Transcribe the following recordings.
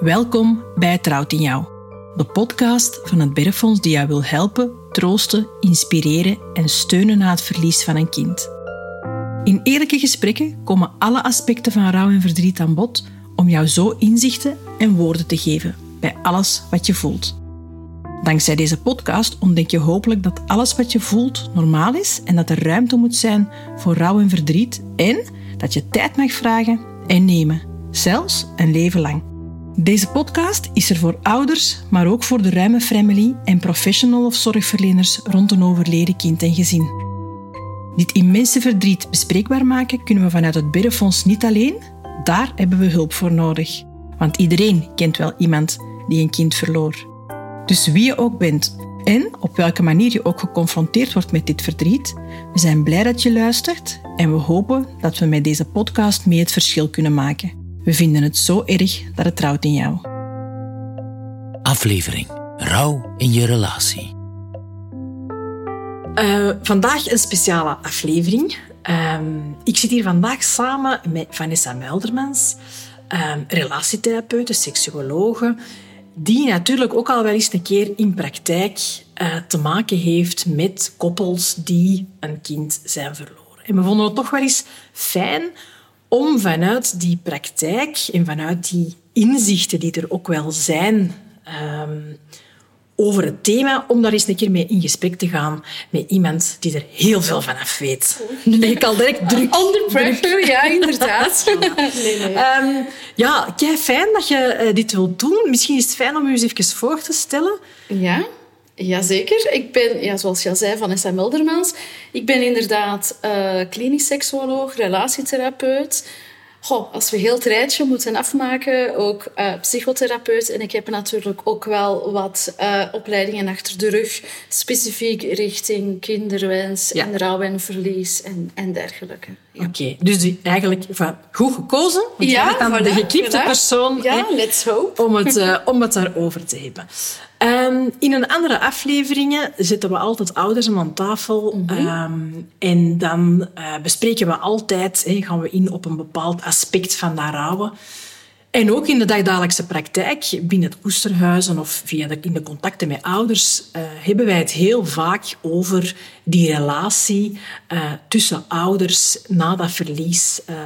Welkom bij Trouwt in Jou, de podcast van het Bergfonds die jou wil helpen, troosten, inspireren en steunen na het verlies van een kind. In eerlijke gesprekken komen alle aspecten van rouw en verdriet aan bod om jou zo inzichten en woorden te geven bij alles wat je voelt. Dankzij deze podcast ontdek je hopelijk dat alles wat je voelt normaal is en dat er ruimte moet zijn voor rouw en verdriet en dat je tijd mag vragen en nemen, zelfs een leven lang. Deze podcast is er voor ouders, maar ook voor de ruime family en professional of zorgverleners rond een overleden kind en gezin. Dit immense verdriet bespreekbaar maken kunnen we vanuit het Biddenfonds niet alleen. Daar hebben we hulp voor nodig. Want iedereen kent wel iemand die een kind verloor. Dus wie je ook bent en op welke manier je ook geconfronteerd wordt met dit verdriet, we zijn blij dat je luistert en we hopen dat we met deze podcast mee het verschil kunnen maken. We vinden het zo erg dat het trouwt in jou. Aflevering Rouw in je relatie. Uh, vandaag een speciale aflevering. Uh, ik zit hier vandaag samen met Vanessa Meldermans, uh, relatietherapeute, seksuologe, die natuurlijk ook al wel eens een keer in praktijk eh, te maken heeft met koppels die een kind zijn verloren. En we vonden het toch wel eens fijn om vanuit die praktijk en vanuit die inzichten die er ook wel zijn um, over het thema, om daar eens een keer mee in gesprek te gaan met iemand die er heel veel van af weet. Nu leg ik al direct druk. Under pressure, ja, inderdaad. nee, nee. Um, ja, kei fijn dat je uh, dit wilt doen. Misschien is het fijn om je eens even voor te stellen. Ja. Jazeker. Ik ben, ja, zoals je al zei, Vanessa Meldermans. Ik ben inderdaad uh, klinisch seksuoloog, relatietherapeut. Goh, als we heel het rijtje moeten afmaken, ook uh, psychotherapeut. En ik heb natuurlijk ook wel wat uh, opleidingen achter de rug, specifiek richting kinderwens ja. en rouw en verlies en, en dergelijke. Ja. Oké, okay. dus die, eigenlijk van, goed gekozen. Want ja, bent voilà, de voilà. persoon ja, hè, let's hope. Om, het, uh, om het daarover te hebben. Um, in een andere afleveringen zetten we altijd ouders aan tafel. Mm -hmm. um, en dan uh, bespreken we altijd, hey, gaan we in op een bepaald aspect van dat rouwen. En ook in de dagdagelijkse praktijk, binnen het koesterhuizen of via de, in de contacten met ouders, uh, hebben wij het heel vaak over die relatie uh, tussen ouders na dat verlies, uh,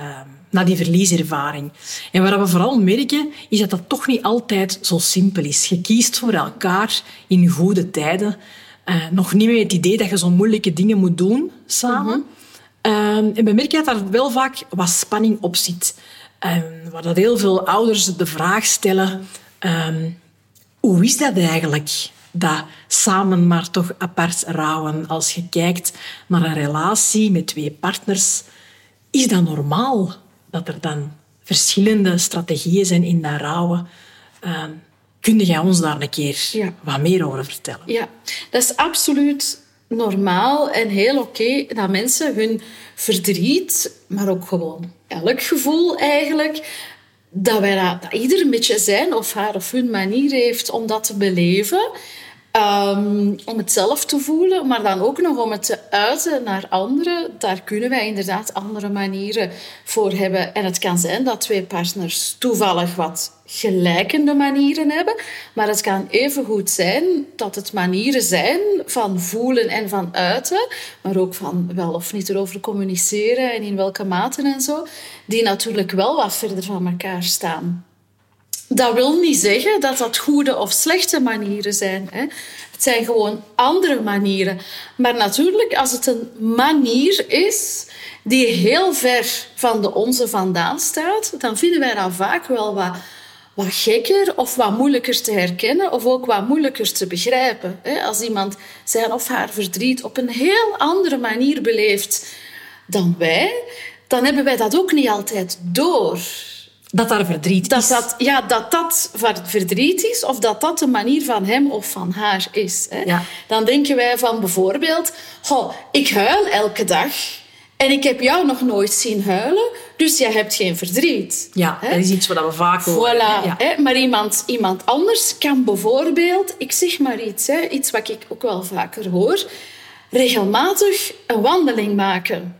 na die verlieservaring. En wat we vooral merken, is dat dat toch niet altijd zo simpel is. Je kiest voor elkaar in goede tijden. nog niet met het idee dat je zo moeilijke dingen moet doen samen. Mm -hmm. en we merken dat daar wel vaak wat spanning op zit. Um, waar dat heel veel ouders de vraag stellen: um, hoe is dat eigenlijk? Dat samen maar toch apart rouwen. Als je kijkt naar een relatie met twee partners, is dat normaal dat er dan verschillende strategieën zijn in dat rouwen? Um, kun jij ons daar een keer ja. wat meer over vertellen? Ja, dat is absoluut normaal en heel oké dat mensen hun verdriet, maar ook gewoon elk gevoel eigenlijk, dat, wij dat, dat ieder een beetje zijn of haar of hun manier heeft om dat te beleven. Um, om het zelf te voelen, maar dan ook nog om het te uiten naar anderen. Daar kunnen wij inderdaad andere manieren voor hebben. En het kan zijn dat twee partners toevallig wat gelijkende manieren hebben, maar het kan even goed zijn dat het manieren zijn van voelen en van uiten, maar ook van wel of niet erover communiceren en in welke mate en zo, die natuurlijk wel wat verder van elkaar staan. Dat wil niet zeggen dat dat goede of slechte manieren zijn. Hè. Het zijn gewoon andere manieren. Maar natuurlijk, als het een manier is die heel ver van de onze vandaan staat, dan vinden wij dat vaak wel wat, wat gekker of wat moeilijker te herkennen of ook wat moeilijker te begrijpen. Als iemand zijn of haar verdriet op een heel andere manier beleeft dan wij, dan hebben wij dat ook niet altijd door. Dat daar verdriet dat is. Dat, ja, dat dat verdriet is of dat dat de manier van hem of van haar is. Hè. Ja. Dan denken wij van bijvoorbeeld... Oh, ik huil elke dag en ik heb jou nog nooit zien huilen, dus jij hebt geen verdriet. Ja, hè? dat is iets wat we vaak horen. Voilà, ja. hè? Maar iemand, iemand anders kan bijvoorbeeld... Ik zeg maar iets, hè? iets wat ik ook wel vaker hoor. Regelmatig een wandeling maken.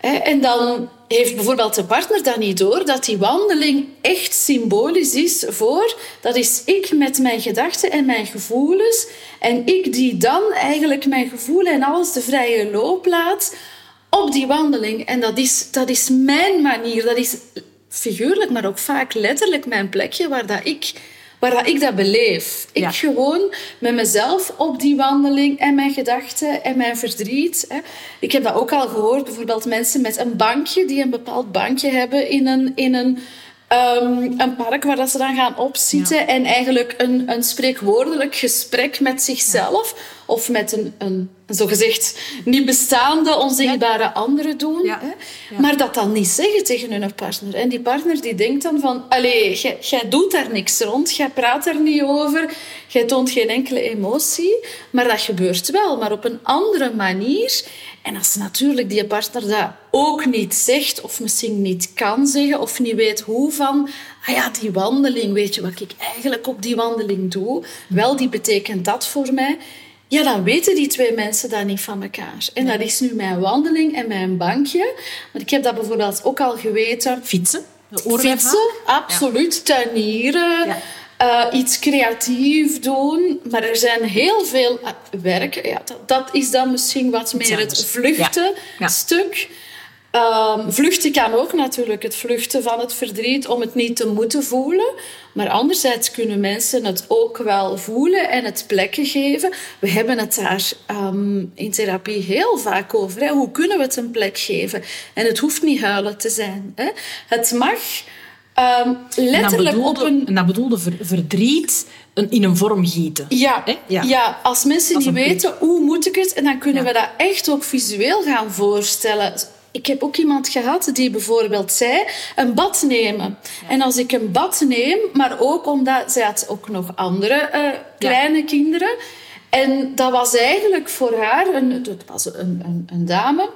En dan heeft bijvoorbeeld de partner dan niet door dat die wandeling echt symbolisch is voor... Dat is ik met mijn gedachten en mijn gevoelens. En ik die dan eigenlijk mijn gevoelen en alles de vrije loop laat op die wandeling. En dat is, dat is mijn manier. Dat is figuurlijk, maar ook vaak letterlijk mijn plekje waar dat ik waar dat ik dat beleef. Ik Ja. gewoon met mezelf op die wandeling en mijn gedachten en mijn verdriet. Hè. Ik heb dat ook al gehoord, bijvoorbeeld mensen met een bankje, die een bepaald bankje hebben in een, in een, ehm, een park waar dat ze dan gaan opzitten en eigenlijk een, een spreekwoordelijk gesprek met zichzelf of met een, een, zogezegd niet bestaande, onzichtbare andere doen. Ja. Hè. Maar dat dan niet zeggen tegen hun partner. En die partner die denkt dan van... Allee, jij, jij doet daar niks rond. Jij praat er niet over. Jij toont geen enkele emotie. Maar dat gebeurt wel, maar op een andere manier. En als natuurlijk die partner dat ook niet zegt... of misschien niet kan zeggen of niet weet hoe van... Ah ja, die wandeling, weet je wat ik eigenlijk op die wandeling doe? Wel, die betekent dat voor mij. Ja, dan weten die twee mensen dat niet van elkaar. En dat is nu mijn wandeling en mijn bankje. Want ik heb dat bijvoorbeeld ook al geweten. Fietsen. Fietsen, absoluut. Tuinieren. Ja. eh, iets creatief doen. Maar er zijn heel veel eh, werken. Ja, dat, dat is dan misschien wat meer het vluchten. Ja. stuk. Ehm, vluchten kan ook natuurlijk, het vluchten van het verdriet om het niet te moeten voelen. Maar anderzijds kunnen mensen het ook wel voelen en het plekken geven. We hebben het daar ehm, in therapie heel vaak over. Hè? Hoe kunnen we het een plek geven? En het hoeft niet huilen te zijn. Hè? Het mag ehm, letterlijk bedoelde, op een en dat bedoelde ver- verdriet in een vorm gieten. ja, ja. Ja. als mensen Als niet weten hoe moet ik het, en dan kunnen Ja. we dat echt ook visueel gaan voorstellen. Ik heb ook iemand gehad die bijvoorbeeld zei een bad nemen. En als ik een bad neem, maar ook omdat zij had ook nog andere eh, kleine kinderen. En dat was eigenlijk voor haar, een, dat was een, een, een dame,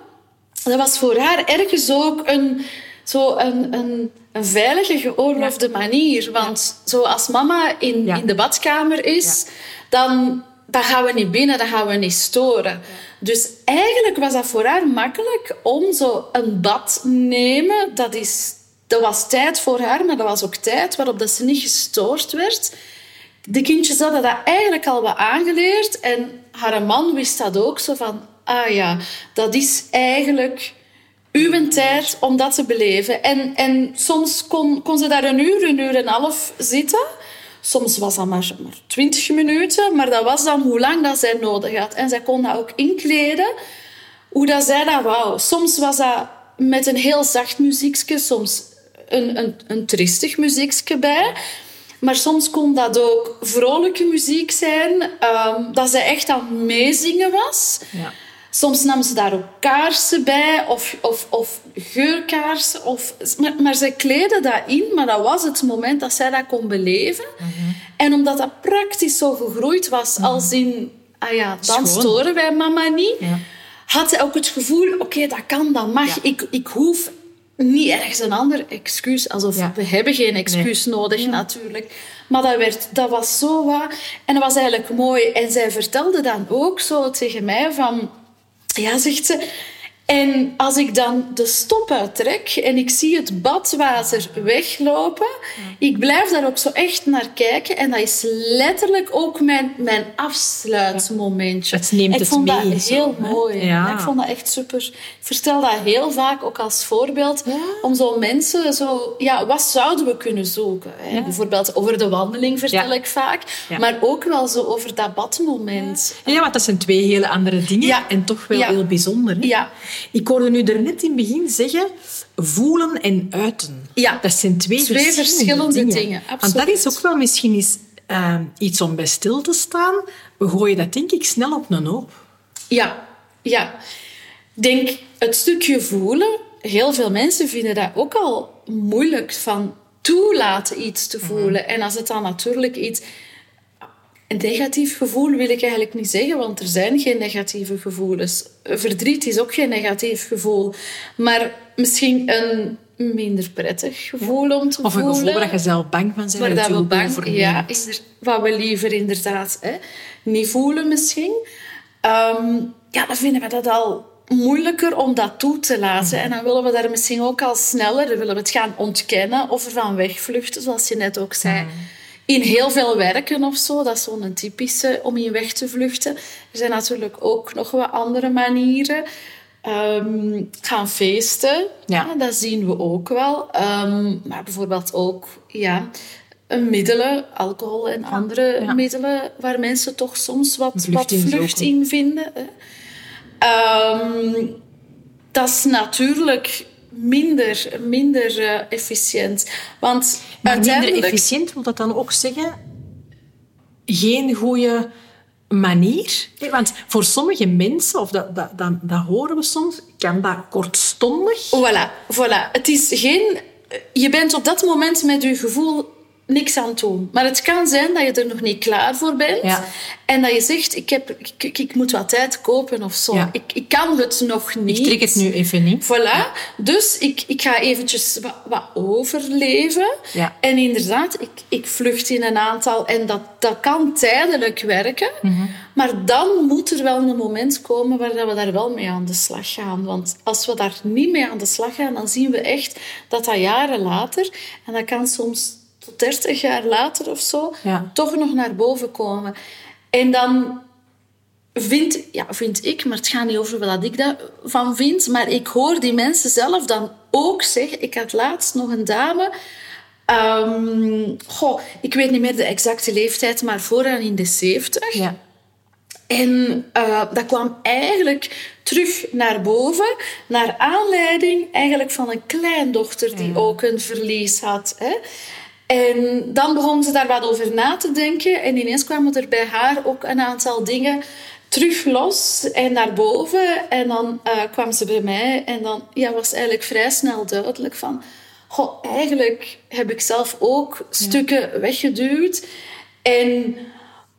dat was voor haar ergens ook een, zo een, een, een veilige, geoorloofde manier. Want zoals mama in, in de badkamer is, dan, dan gaan we niet binnen, dan gaan we niet storen. Dus eigenlijk was dat voor haar makkelijk om zo een bad nemen. Dat, is, dat was tijd voor haar, maar dat was ook tijd waarop dat ze niet gestoord werd. De kindjes hadden dat eigenlijk al wat aangeleerd. En haar man wist dat ook zo van... Ah ja, dat is eigenlijk uw tijd om dat te beleven. En, en soms kon, kon ze daar een uur, een uur en een half zitten. Soms was dat maar, maar 20 minuten. Maar dat was dan hoe lang dat zij nodig had. En zij kon dat ook inkleden. Hoe dat zij dat wou. Soms was dat met een heel zacht muziekje. Soms een, een, een tristig muziekje bij. Maar soms kon dat ook vrolijke muziek zijn. ehm, dat zij echt aan meezingen was. Ja. Soms nam ze daar ook kaarsen bij, of, of, of geurkaarsen. Of, maar, maar zij kleden dat in, maar dat was het moment dat zij dat kon beleven. En omdat dat praktisch zo gegroeid was, als in... Ah ja, dan Schoon. storen wij mama niet. Ja. Had zij ook het gevoel, oké, dat kan, dat mag. Ja. Ik, ik hoef niet ergens een ander excuus. Alsof Ja. we hebben geen excuus nodig, natuurlijk. Maar dat, werd, dat was zo wat. En dat was eigenlijk mooi. En zij vertelde dan ook zo tegen mij van... Ja, zegt ze... En als ik dan de stop uittrek en ik zie het badwater weglopen, ik blijf daar ook zo echt naar kijken. En dat is letterlijk ook mijn, mijn afsluitmomentje. Het neemt ik het vond mee, dat heel mooi. Ja. Ik vond dat echt super. Ik vertel dat heel vaak ook als voorbeeld. Om zo mensen zo... Ja, wat zouden we kunnen zoeken? Hè? Bijvoorbeeld over de wandeling vertel ik vaak. Maar ook wel zo over dat badmoment. Ja, want dat zijn twee hele andere dingen Ja. en toch wel heel bijzonder. Hè? Ja. Ik hoorde nu er net in het begin zeggen, voelen en uiten. Ja. Dat zijn twee, Twee verschillende dingen, dingen. Want dat absoluut. is ook wel misschien eens, eh, iets om bij stil te staan. We gooien dat denk ik snel op een hoop. Ja, ja. Denk het stukje voelen. Heel veel mensen vinden dat ook al moeilijk van toelaten iets te voelen. En als het dan natuurlijk iets. Een negatief gevoel wil ik eigenlijk niet zeggen, want er zijn geen negatieve gevoelens. Verdriet is ook geen negatief gevoel. Maar misschien een minder prettig gevoel om te Of een voelen. gevoel waar je zelf bang van bent. Waar het dat we bang, overneemt. ja, wat we liever inderdaad hè, niet voelen misschien. Ehm, ja, dan vinden we dat al moeilijker om dat toe te laten. En dan willen we daar misschien ook al sneller, willen we het gaan ontkennen of ervan wegvluchten, zoals je net ook zei. In heel veel werken of zo, dat is zo'n typische om in weg te vluchten. Er zijn natuurlijk ook nog wat andere manieren. Ehm, gaan feesten, Ja. dat zien we ook wel. Ehm, maar bijvoorbeeld ook ja, middelen, alcohol en andere ja. middelen, waar mensen toch soms wat, Vlucht wat in vlucht in vinden. Ehm, dat is natuurlijk minder, minder eh, efficiënt. Want Maar minder efficiënt wil dat dan ook zeggen geen goede manier? Want voor sommige mensen, of dat, dat, dat, dat horen we soms, kan dat kortstondig. Voilà, voilà. Het is geen... Je bent op dat moment met je gevoel niks aan doen. Maar het kan zijn dat je er nog niet klaar voor bent. Ja. En dat je zegt, ik, heb, ik, ik, moet wat tijd kopen of zo. Ja. Ik, ik kan het nog niet. Ik trek het nu even niet. Voilà. Dus ik, ik ga eventjes wat, wat overleven. En inderdaad, ik, ik vlucht in een aantal... En dat, dat kan tijdelijk werken. Mhm. Maar dan moet er wel een moment komen waar dat we daar wel mee aan de slag gaan. Want als we daar niet mee aan de slag gaan, dan zien we echt dat dat jaren later... En dat kan soms tot 30 jaar later of zo... Ja. toch nog naar boven komen. En dan vind, ja, vind ik, maar het gaat niet over wat ik daarvan vind, maar ik hoor die mensen zelf dan ook zeggen. Ik had laatst nog een dame, ehm, goh, ik weet niet meer de exacte leeftijd, maar vooraan in de 70. Ja. En eh, dat kwam eigenlijk terug naar boven, naar aanleiding eigenlijk van een kleindochter die ook een verlies had. Hè. En dan begon ze daar wat over na te denken en ineens kwamen er bij haar ook een aantal dingen terug los en naar boven. En dan eh, kwam ze bij mij en dan ja, was eigenlijk vrij snel duidelijk van... Goh, eigenlijk heb ik zelf ook stukken weggeduwd. En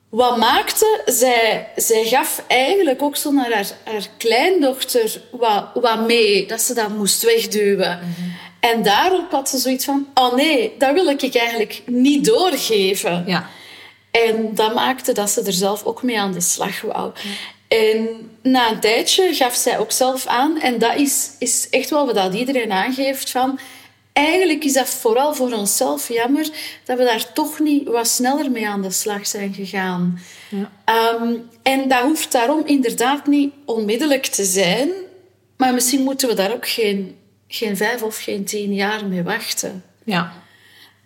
wat maakte? Zij, zij gaf eigenlijk ook zo naar haar, haar kleindochter wat, wat mee, dat ze dat moest wegduwen. En daarop had ze zoiets van, oh nee, dat wil ik eigenlijk niet doorgeven. Ja. En dat maakte dat ze er zelf ook mee aan de slag wou. En na een tijdje gaf zij ook zelf aan, en dat is, is echt wel wat dat iedereen aangeeft, van eigenlijk is dat vooral voor onszelf jammer dat we daar toch niet wat sneller mee aan de slag zijn gegaan. Ehm, en dat hoeft daarom inderdaad niet onmiddellijk te zijn, maar misschien moeten we daar ook geen, geen vijf of geen tien jaar mee wachten. Ja.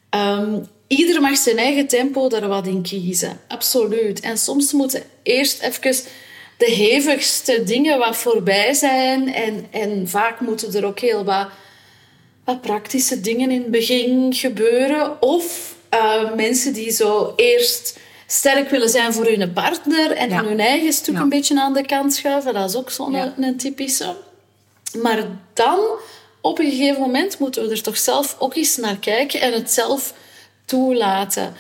Ehm, ieder mag zijn eigen tempo daar wat in kiezen. Absoluut. En soms moeten eerst even de hevigste dingen wat voorbij zijn. En, en vaak moeten er ook heel wat, wat praktische dingen in het begin gebeuren. Of eh, mensen die zo eerst sterk willen zijn voor hun partner en Ja. dan hun eigen stuk Ja. een beetje aan de kant schuiven. Dat is ook zo'n Ja. een typische. Maar dan, op een gegeven moment, moeten we er toch zelf ook eens naar kijken en het zelf toelaten.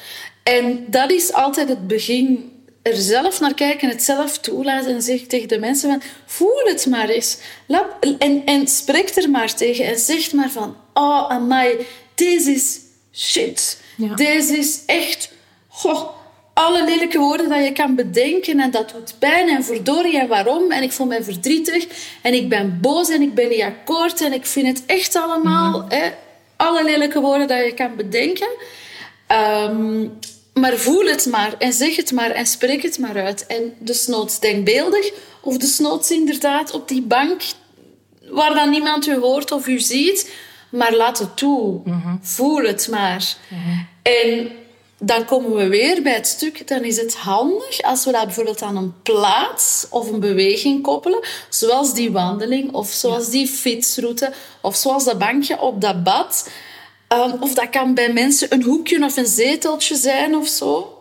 En dat is altijd het begin. Er zelf naar kijken, het zelf toelaten en zeg tegen de mensen van, voel het maar eens. En, en spreek er maar tegen en zeg maar van, oh amai, deze is shit. Ja. Deze is echt, goh, alle lelijke woorden dat je kan bedenken en dat doet pijn en verdorie en waarom? En ik voel me verdrietig en ik ben boos en ik ben niet akkoord en ik vind het echt allemaal hè, alle lelijke woorden dat je kan bedenken. Ehm, maar voel het maar en zeg het maar en spreek het maar uit. En desnoods denkbeeldig of desnoods inderdaad op die bank waar dan niemand u hoort of u ziet, maar laat het toe. Voel het maar. En dan komen we weer bij het stuk, dan is het handig als we dat bijvoorbeeld aan een plaats of een beweging koppelen, zoals die wandeling of zoals die fietsroute of zoals dat bankje op dat bad. Ehm, of dat kan bij mensen een hoekje of een zeteltje zijn of zo.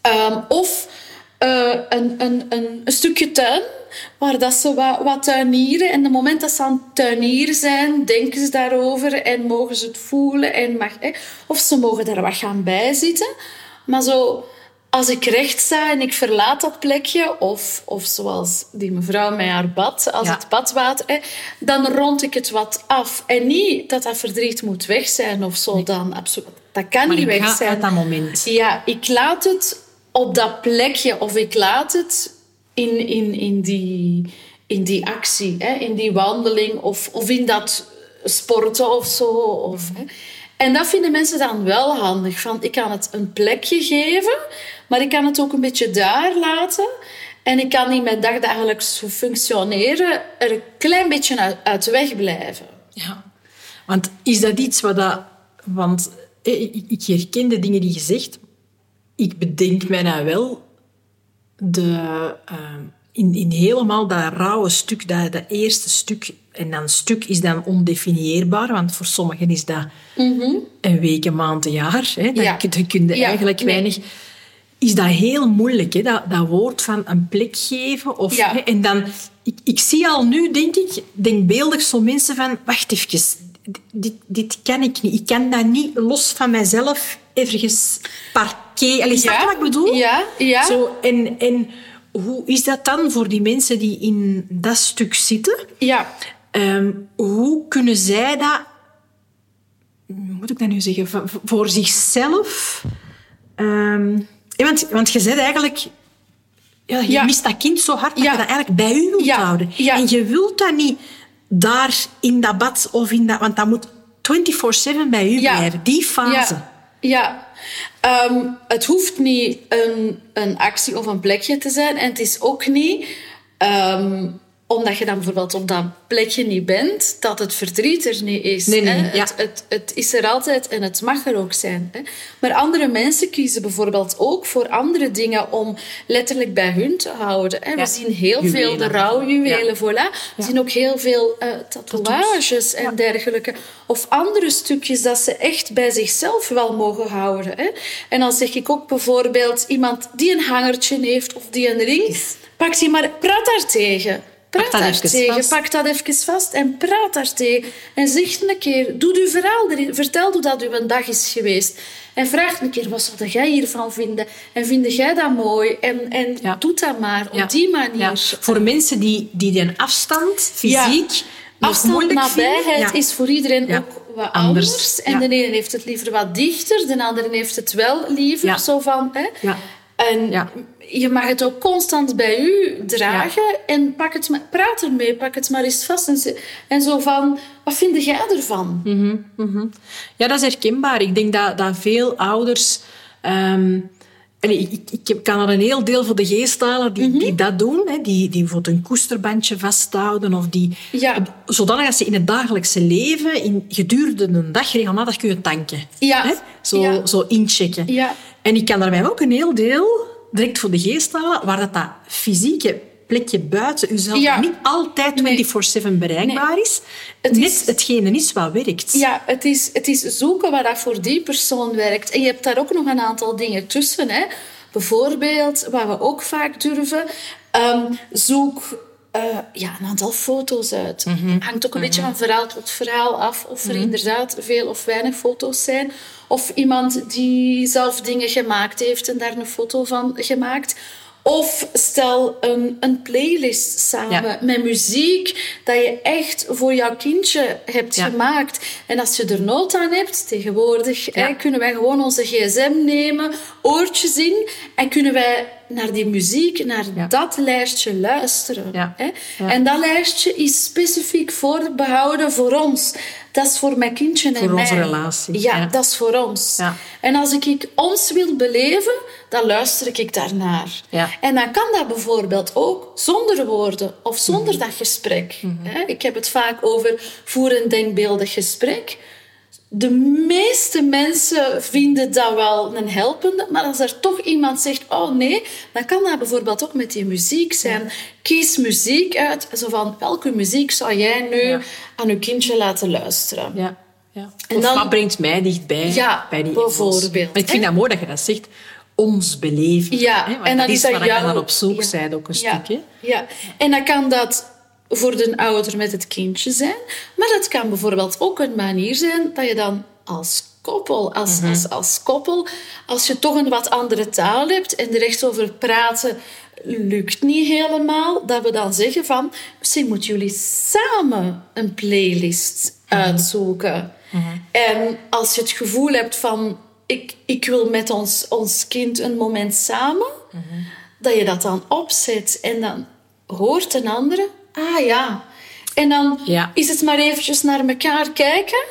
Ehm, of eh, een, een, een, een stukje tuin, waar dat ze wat, wat tuinieren. En de moment dat ze aan het tuinieren zijn, denken ze daarover en mogen ze het voelen. En mag, hè, of ze mogen daar wat gaan bijzitten. Maar zo, als ik recht sta en ik verlaat dat plekje, of, of zoals die mevrouw met haar bad, als Ja. het badwater, hè, dan rond ik het wat af. En niet dat dat verdriet moet weg zijn of zo. Dan, absoluut, dat kan Maar niet ik weg ga zijn. uit dat moment. Ja, ik laat het op dat plekje of ik laat het in, in, in, die, in die actie, hè, in die wandeling of, of in dat sporten of zo. Of. En dat vinden mensen dan wel handig. Van, ik kan het een plekje geven, maar ik kan het ook een beetje daar laten. En ik kan in mijn dagdagelijks functioneren er een klein beetje uit, uit weg blijven. Ja. Want is dat iets wat dat... Want eh, ik herken de dingen die je zegt. Ik bedenk mij nou wel de... ehm, in, in helemaal dat rauwe stuk, dat, dat eerste stuk... En dan stuk is dan ondefinieerbaar, want voor sommigen is dat een week, een maand, een jaar. Hè. Dan Ja. kun je kun je Ja, eigenlijk nee. weinig... Is dat heel moeilijk, hè? Dat, dat woord van een plek geven. Of, Ja. hè, en dan... Ik, ik zie al nu, denk ik, denkbeeldig zo mensen van... Wacht even, dit, dit kan ik niet. Ik kan dat niet los van mezelf ergens parkeren. Allee, snap je wat ik bedoel? Ja, ja. Zo, en, en hoe is dat dan voor die mensen die in dat stuk zitten? Ja. Ehm, hoe kunnen zij dat, hoe moet ik dat nu zeggen, voor zichzelf? Ehm, ja, want, want je zegt eigenlijk, ja, je Ja. mist dat kind zo hard dat Ja. je dat eigenlijk bij u wilt Ja. houden. Ja. En je wilt dat niet daar in dat bad of in dat, want dat moet 24/7 bij u blijven. Die fase. Ja, Ehm, het hoeft niet een, een actie of een plekje te zijn. En het is ook niet, ehm, omdat je dan bijvoorbeeld op dat plekje niet bent, dat het verdriet er niet is. Nee, nee, hè. ja. het, het, het is er altijd en het mag er ook zijn. Hè. Maar andere mensen kiezen bijvoorbeeld ook voor andere dingen om letterlijk bij hun te houden. Hè. Ja. We zien heel veel de rouwjuwelen, Ja. voilà. We zien ook heel veel eh, tatoeages en dergelijke. Of andere stukjes dat ze echt bij zichzelf wel mogen houden. Hè. En dan zeg ik ook bijvoorbeeld iemand die een hangertje heeft of die een ring. Pak die maar, praat daar tegen. Praat dat daar tegen. vast. Pak dat even vast en praat daar tegen. En zeg een keer, doe uw verhaal erin. Vertel hoe dat uw dag is geweest. En vraag een keer, wat zou jij hiervan vinden? En vind jij dat mooi? En, en Ja. doe dat maar op Ja. die manier. Ja. Voor mensen die, die die afstand, fysiek, Afstand, nabijheid is voor iedereen ook wat Anders. anders. En de ene heeft het liever wat dichter, de andere heeft het wel liever. Zo van, hè? En Ja. je mag het ook constant bij u dragen en pak het maar, praat ermee, pak het maar eens vast. En, zo van, wat vind jij ervan? Ja, dat is herkenbaar. Ik denk dat, dat veel ouders... ehm, ik, ik, ik kan er een heel deel voor de geest halen die, Mhm. die dat doen. Hè, die, die bijvoorbeeld een koesterbandje vasthouden. Of die, Ja. Zodanig dat ze in het dagelijkse leven, in, gedurende een dag, regelmatig kunnen tanken. Ja. Hè? Zo, Ja. zo inchecken. Ja. En ik kan daarbij ook een heel deel direct voor de geest halen, waar dat, dat fysieke plekje buiten uzelf Ja. niet altijd 24-7 bereikbaar is. Het Net is- hetgene is wat werkt. Ja, het is, het is zoeken wat dat voor die persoon werkt. En je hebt daar ook nog een aantal dingen tussen. Hè. Bijvoorbeeld, wat we ook vaak durven, ehm, zoek eh, ja, een aantal foto's uit. Hangt ook een beetje van verhaal tot verhaal af of er inderdaad veel of weinig foto's zijn. Of iemand die zelf dingen gemaakt heeft en daar een foto van gemaakt. Of stel een, een playlist samen Ja. met muziek dat je echt voor jouw kindje hebt Ja. gemaakt. En als je er nood aan hebt, tegenwoordig Ja. hè, kunnen wij gewoon onze gsm nemen, oortjes in en kunnen wij naar die muziek, naar Ja. dat lijstje luisteren. Ja. Hè? Ja. En dat lijstje is specifiek voorbehouden voor ons. Dat is voor mijn kindje en Voor mij. onze relatie, Ja, dat is voor ons. Ja. En als ik, ik ons wil beleven, dan luister ik daarnaar. Ja. En dan kan dat bijvoorbeeld ook zonder woorden of zonder Mhm. dat gesprek. Hè? Ik heb het vaak over voer een denkbeeldig gesprek. De meeste mensen vinden dat wel een helpende, maar als er toch iemand zegt, oh nee, dan kan dat bijvoorbeeld ook met die muziek zijn. Kies muziek uit, zo van, welke muziek zou jij nu Ja. aan je kindje laten luisteren? Ja, ja. En of dan- wat brengt mij dichtbij Ja, bij die bijvoorbeeld. Maar ik vind dat mooi dat je dat zegt. Ons beleven. Ja, hè? En dan dat is waar je dan op zoek bent ook een stukje. Ja, en dan kan dat voor de ouder met het kindje zijn. Maar dat kan bijvoorbeeld ook een manier zijn dat je dan als koppel, als, Mhm. als, als koppel, als je toch een wat andere taal hebt en er echt over praten lukt niet helemaal, dat we dan zeggen van misschien moeten jullie samen een playlist Mhm. uitzoeken. En als je het gevoel hebt van ik, ik wil met ons, ons kind een moment samen, dat je dat dan opzet en dan hoort een andere Ah ja. En dan Ja. is het maar eventjes naar elkaar kijken.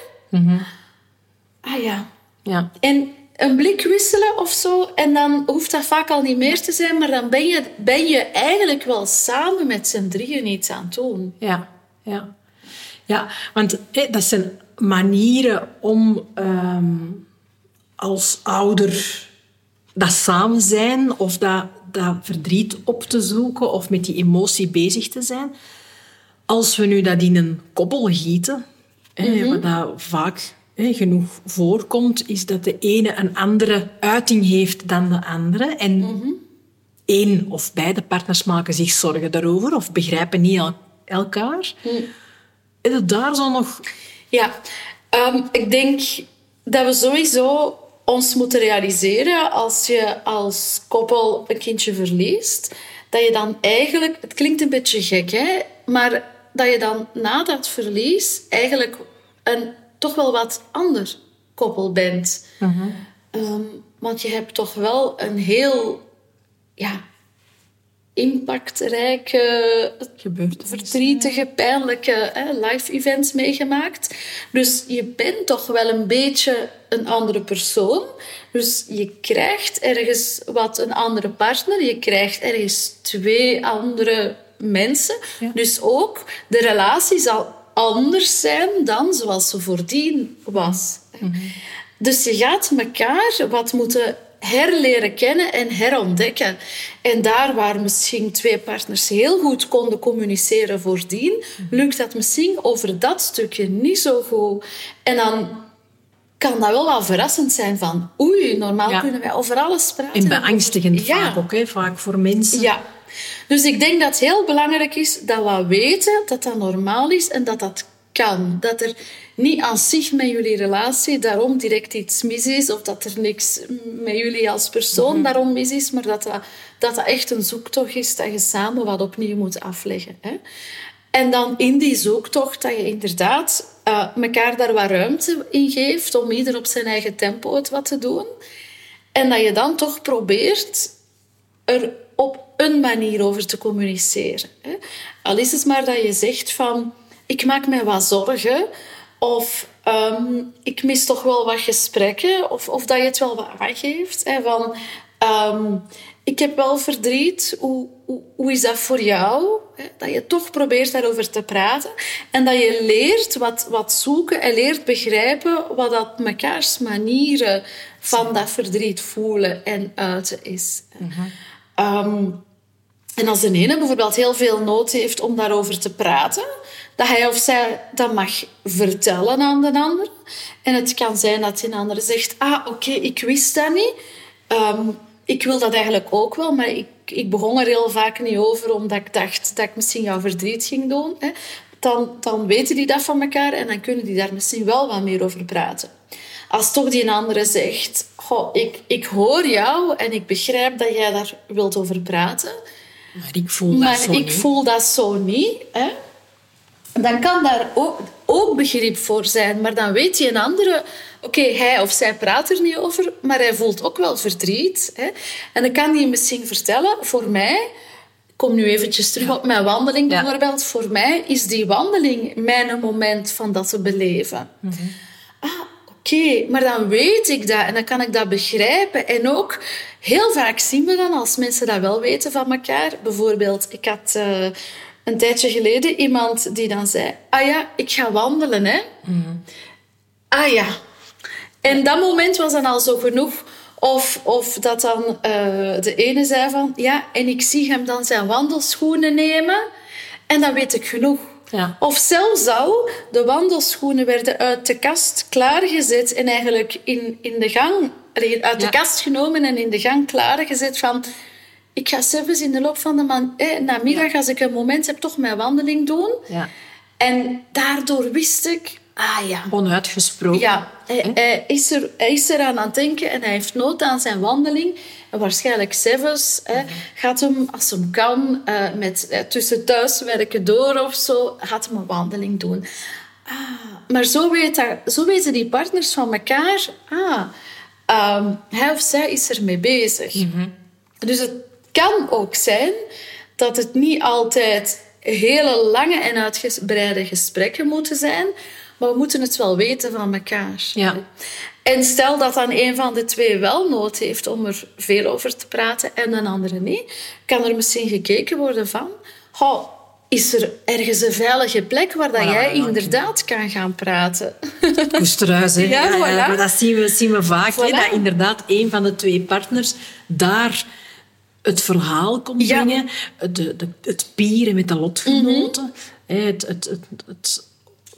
Ah ja. Ja. En een blik wisselen of zo. En dan hoeft dat vaak al niet meer te zijn. Maar dan ben je, ben je eigenlijk wel samen met z'n drieën iets aan het doen. Ja, ja. ja want hé, dat zijn manieren om ehm, als ouder dat samen zijn of dat, dat verdriet op te zoeken of met die emotie bezig te zijn. Als we nu dat in een koppel gieten, hè, wat dat vaak hè, genoeg voorkomt, is dat de ene een andere uiting heeft dan de andere. En één of beide partners maken zich zorgen daarover of begrijpen niet el- elkaar. Is het daar zo nog... Ja, ehm, ik denk dat we sowieso ons moeten realiseren als je als koppel een kindje verliest, dat je dan eigenlijk, het klinkt een beetje gek, hè, maar dat je dan na dat verlies eigenlijk een toch wel wat ander koppel bent. Ehm, want je hebt toch wel een heel ja, impactrijke verdrietige, pijnlijke hè, live events meegemaakt. Dus je bent toch wel een beetje een andere persoon. Dus je krijgt ergens wat een andere partner. Je krijgt ergens twee andere mensen. Dus ook de relatie zal anders zijn dan zoals ze voordien was. Dus je gaat elkaar wat moeten herleren kennen en herontdekken. En daar waar misschien twee partners heel goed konden communiceren voordien, lukt dat misschien over dat stukje niet zo goed. En dan kan dat wel wat verrassend zijn van oei, normaal Ja. kunnen wij over alles praten. En beangstigend Ja. vaak ook, hè, vaak voor mensen. Ja. Dus ik denk dat het heel belangrijk is dat we weten dat dat normaal is en dat dat kan. Dat er niet aan zich met jullie relatie daarom direct iets mis is of dat er niks met jullie als persoon daarom mis is, maar dat dat, dat dat echt een zoektocht is dat je samen wat opnieuw moet afleggen. Hè? En dan in die zoektocht dat je inderdaad eh elkaar daar wat ruimte in geeft om ieder op zijn eigen tempo het wat te doen. En dat je dan toch probeert er op een manier over te communiceren. Hè. Al is het maar dat je zegt van... Ik maak mij wat zorgen. Of ehm, ik mis toch wel wat gesprekken. Of, of dat je het wel wat aangeeft. Hè, van... ehm, ik heb wel verdriet. Hoe, hoe, hoe is dat voor jou? Hè, Dat je toch probeert daarover te praten. En dat je leert wat, wat zoeken en leert begrijpen wat dat mekaars manieren van dat verdriet voelen en uiten is. Ehm, en als de ene bijvoorbeeld heel veel nood heeft om daarover te praten, dat hij of zij dat mag vertellen aan de ander. En het kan zijn dat die ander zegt, ah, oké, ik wist dat niet. Ehm, ik wil dat eigenlijk ook wel, maar ik, ik begon er heel vaak niet over, omdat ik dacht dat ik misschien jouw verdriet ging doen. Hè. Dan, dan weten die dat van elkaar en dan kunnen die daar misschien wel wat meer over praten. Als toch die andere zegt, Goh, ik, ik hoor jou en ik begrijp dat jij daar wilt over praten, Maar ik voel dat maar zo ik niet. voel dat zo niet. Hè? Dan kan daar ook, ook begrip voor zijn. Maar dan weet je een andere... Oké, hij of zij praat er niet over, maar hij voelt ook wel verdriet. Hè? En dan kan hij misschien vertellen, voor mij... Ik kom nu eventjes terug op mijn wandeling Ja. bijvoorbeeld. Voor mij is die wandeling mijn moment van dat te beleven. Ah, oké, maar dan weet ik dat en dan kan ik dat begrijpen. En ook, heel vaak zien we dan als mensen dat wel weten van elkaar. Bijvoorbeeld, ik had eh, een tijdje geleden iemand die dan zei... Ah ja, ik ga wandelen, hè. Ah ja. En dat moment was dan al zo genoeg. Of, of dat dan eh, de ene zei van... Ja, en ik zie hem dan zijn wandelschoenen nemen. En dan weet ik genoeg. Ja. Of zelfs al, de wandelschoenen werden uit de kast klaargezet en eigenlijk in, in de gang, uit Ja. de kast genomen en in de gang klaargezet van... Ik ga zelfs in de loop van de man, eh, namiddag, als ik een moment heb, toch mijn wandeling doen. Ja. En daardoor wist ik, ah ja, Onuitgesproken. ja, hij, hij is er, hij is eraan aan het denken en hij heeft nood aan zijn wandeling. En waarschijnlijk zelfs hè, gaat hem, als hem kan, eh, met, eh, tussen thuiswerken door of zo, gaat hem een wandeling doen. Ah, maar zo, weet dat, zo weten die partners van elkaar, ah, ehm, hij of zij is ermee bezig. Dus het kan ook zijn dat het niet altijd hele lange en uitgebreide gesprekken moeten zijn. Maar we moeten het wel weten van elkaar. Ja. En stel dat dan een van de twee wel nood heeft om er veel over te praten en een andere niet, kan er misschien gekeken worden van... Oh, is er ergens een veilige plek waar dat Voilà, jij ja. inderdaad kan gaan praten? Koesterhuis, hè. Ja, voilà. maar dat zien we, zien we vaak. Hè, dat inderdaad een van de twee partners daar het verhaal komt Ja. brengen. De, de, het pieren met de lotgenoten. hè, Het, het, het, het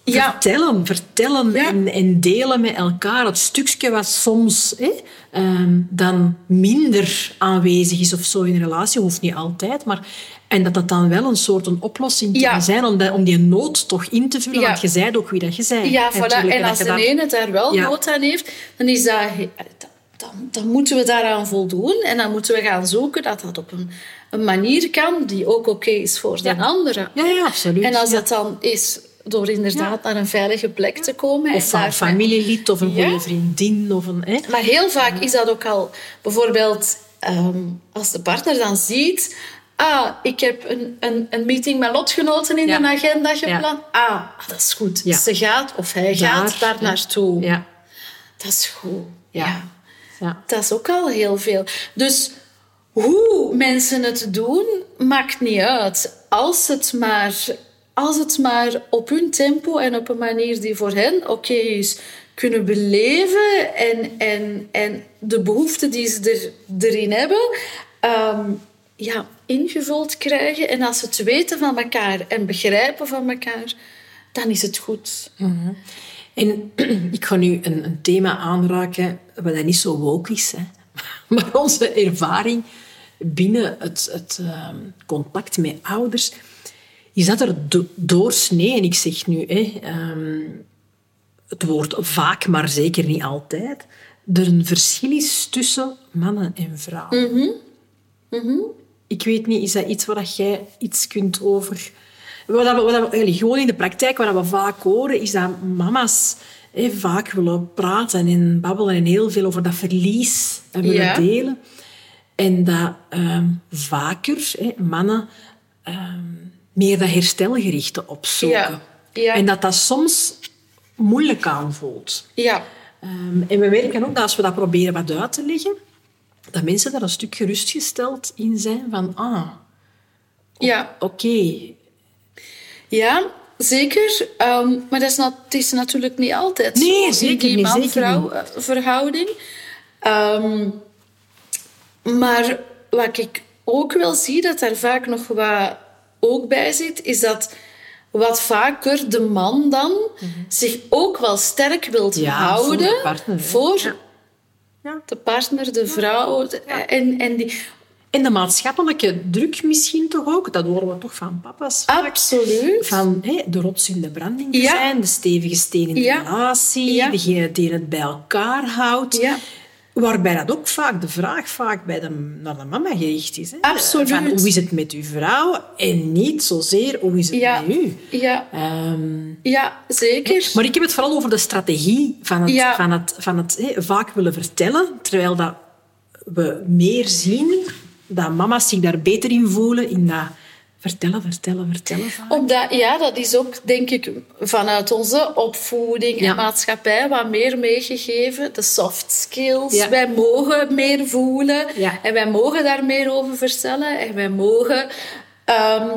Ja. vertellen, vertellen Ja. en, en delen met elkaar. Het stukje wat soms hè, ehm, dan minder aanwezig is of zo in een relatie. Hoeft niet altijd, maar... En dat dat dan wel een soort een oplossing kan Ja. zijn om, dat- om die nood toch in te vullen. Want je zei ook wie dat je zei. Ja, voilà. En als de daar- ene daar wel nood aan heeft, dan is dat... Dan, dan moeten we daaraan voldoen. En dan moeten we gaan zoeken dat dat op een, een manier kan die ook oké is voor de andere. Ja, ja, absoluut. En als dat dan is door inderdaad naar een veilige plek te komen... Of van een familielid of een Ja. goede vriendin. Of een, hè. Maar heel vaak is dat ook al... Bijvoorbeeld, ehm, als de partner dan ziet... Ah, ik heb een, een, een meeting met lotgenoten in de agenda gepland. Ah, dat is goed. Ze gaat of hij gaat Daar, naartoe. Ja. Dat is goed. Ja. Ja. Dat is ook al heel veel. Dus hoe mensen het doen, maakt niet uit. Als het maar, als het maar op hun tempo en op een manier die voor hen oké is, kunnen beleven en, en, en de behoeften die ze er, erin hebben, ehm, ja, ingevuld krijgen. En als ze het weten van elkaar en begrijpen van elkaar, dan is het goed. En ik ga nu een, een thema aanraken wat niet zo woke is. Hè. Maar onze ervaring binnen het, het ehm, contact met ouders is dat er do- doorsnee, en ik zeg nu hè, ehm, het woord vaak, maar zeker niet altijd, er een verschil is tussen mannen en vrouwen. Ik weet niet, is dat iets waar jij iets kunt over... Wat we, wat we, eigenlijk gewoon in de praktijk, wat we vaak horen, is dat mama's hè, vaak willen praten en babbelen en heel veel over dat verlies en willen Ja. delen. En dat ehm, vaker hè, mannen ehm, meer dat herstelgerichte opzoeken. Ja, ja. En dat dat soms moeilijk aanvoelt. Ja, Ehm, en we merken ook dat als we dat proberen wat uit te leggen, dat mensen daar een stuk gerustgesteld in zijn van, ah, ja. oké, Ja, zeker. Ehm, maar dat is, nat- het is natuurlijk niet altijd Nee, zo, zeker die man-vrouw eh, verhouding. Ehm, maar wat ik ook wel zie, dat daar vaak nog wat ook bij zit, is dat wat vaker de man dan zich ook wel sterk wilt Mhm. Ja, houden voor de partner, voor Ja. Ja. de partner, de vrouw. de- En, en die, En de maatschappelijke druk misschien toch ook, dat horen we toch van papa's vaak. absoluut. Van hé, de rots in de branding te Ja. zijn, de stevige steen in de Ja. relatie, Ja. degene die het bij elkaar houdt. Waarbij dat ook vaak de vraag vaak bij de, naar de mama gericht is. Hè? Absoluut. Van, hoe is het met uw vrouw? En niet zozeer hoe is het Ja. met u? Ja, Ehm, ja, zeker. maar ik heb het vooral over de strategie van het, Ja. van het, van het hè, vaak willen vertellen, terwijl dat we meer zien dat mama's zich daar beter in voelen, in dat vertellen, vertellen, vertellen. vaak. Omdat, ja, dat is ook, denk ik, vanuit onze opvoeding Ja. en maatschappij wat meer meegegeven. De soft skills. Ja. Wij mogen meer voelen. Ja. En wij mogen daar meer over vertellen. En wij mogen ehm,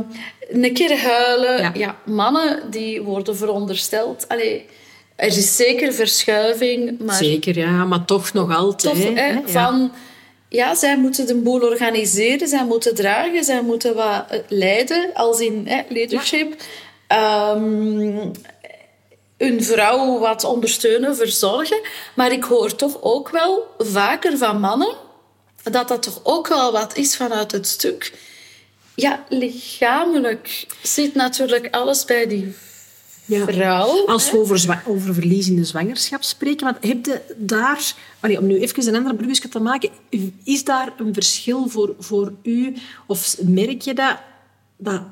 een keer huilen. Ja. Mannen die worden verondersteld. Allee, er is zeker verschuiving, maar Zeker, ja, maar toch nog altijd. toch hè, van... Ja, zij moeten de boel organiseren, zij moeten dragen, zij moeten wat eh, leiden, als in hè, leadership. Ehm, hun vrouw wat ondersteunen, verzorgen. Maar ik hoor toch ook wel vaker van mannen dat dat toch ook wel wat is vanuit het stuk. Ja, lichamelijk zit natuurlijk alles bij die Ja. vrouw. Als we over, over verlies in de zwangerschap spreken, want heb je daar, allee, om nu even een andere brugje te maken, is daar een verschil voor, voor u? Of merk je dat, dat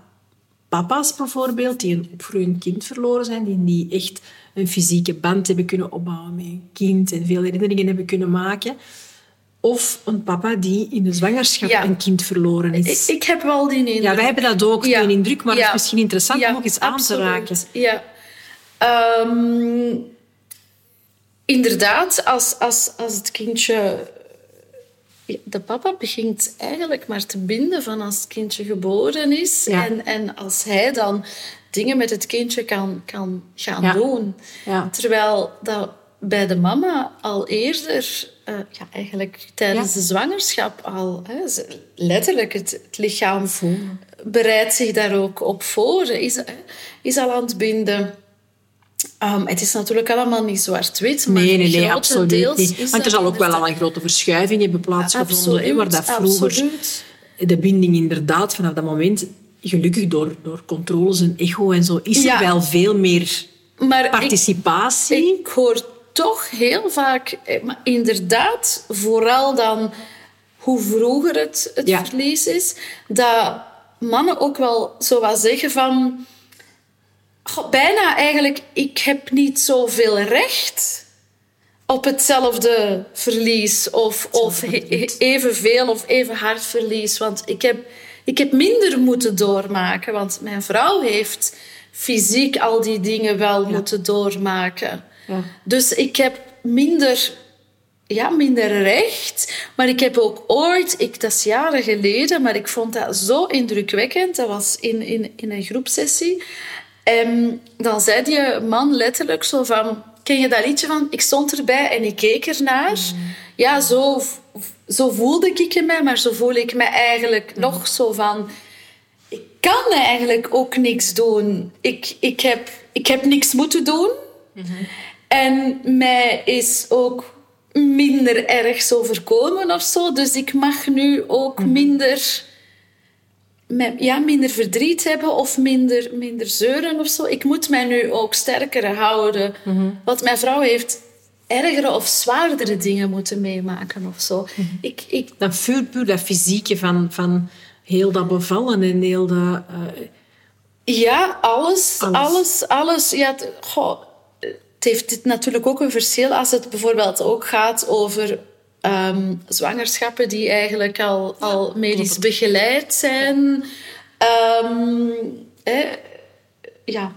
papa's bijvoorbeeld, die een opgroeiend kind verloren zijn, die niet echt een fysieke band hebben kunnen opbouwen met een kind en veel herinneringen hebben kunnen maken, of een papa die in de zwangerschap Ja. een kind verloren Ik, is. ik heb wel die indruk. ja, wij hebben dat ook, Ja. die indruk, maar het is misschien interessant om ook eens aan absoluut. te raken. Ja. Ehm, inderdaad, als, als, als het kindje... De papa begint eigenlijk maar te binden van als het kindje geboren is. En, en als hij dan dingen met het kindje kan, kan gaan doen. Terwijl dat bij de mama al eerder, eh, ja, eigenlijk tijdens Ja. de zwangerschap al, hè, letterlijk het, het lichaam bereidt zich daar ook op voor, is, is al aan het binden. Ehm, het is natuurlijk allemaal niet zwart-wit, maar Nee, nee, nee, absoluut niet. Want er zal ook wel al een grote verschuiving hebben plaatsgevonden. hè, waar dat vroeger absoluut. de binding inderdaad vanaf dat moment, gelukkig door, door controles en echo en zo, is Ja. er wel veel meer Maar ik, participatie. ik hoor toch heel vaak, eh, maar inderdaad, vooral dan hoe vroeger het, het Ja. verlies is, dat mannen ook wel zo wat zeggen van... "Goh, bijna eigenlijk, ik heb niet zoveel recht op hetzelfde verlies of, of evenveel of even hard verlies. Want ik heb, ik heb minder moeten doormaken, want mijn vrouw heeft fysiek al die dingen wel moeten doormaken. Ja. Dus ik heb minder, ja, minder recht. Maar ik heb ook ooit, ik, dat is jaren geleden, maar ik vond dat zo indrukwekkend. Dat was in, in, in een groepsessie. En dan zei die man letterlijk zo van... Ken je dat liedje van... Ik stond erbij en ik keek ernaar. Ja, zo, zo voelde ik mij, maar zo voel ik me eigenlijk nog zo van... Ik kan eigenlijk ook niks doen. Ik, ik, heb, ik heb niks moeten doen. En mij is ook minder erg zo voorkomen of zo. Dus ik mag nu ook minder, me- ja, minder verdriet hebben of minder, minder zeuren of zo. Ik moet mij nu ook sterker houden. Want mijn vrouw heeft ergere of zwaardere dingen moeten meemaken of zo. Ik, ik, Dat puur, puur dat fysieke van, van heel dat bevallen en heel dat... eh, Ja, alles. Alles. Alles, alles. ja, goh, het heeft dit natuurlijk ook een verschil als het bijvoorbeeld ook gaat over ehm, zwangerschappen die eigenlijk al, al medisch begeleid zijn. Ehm, ja,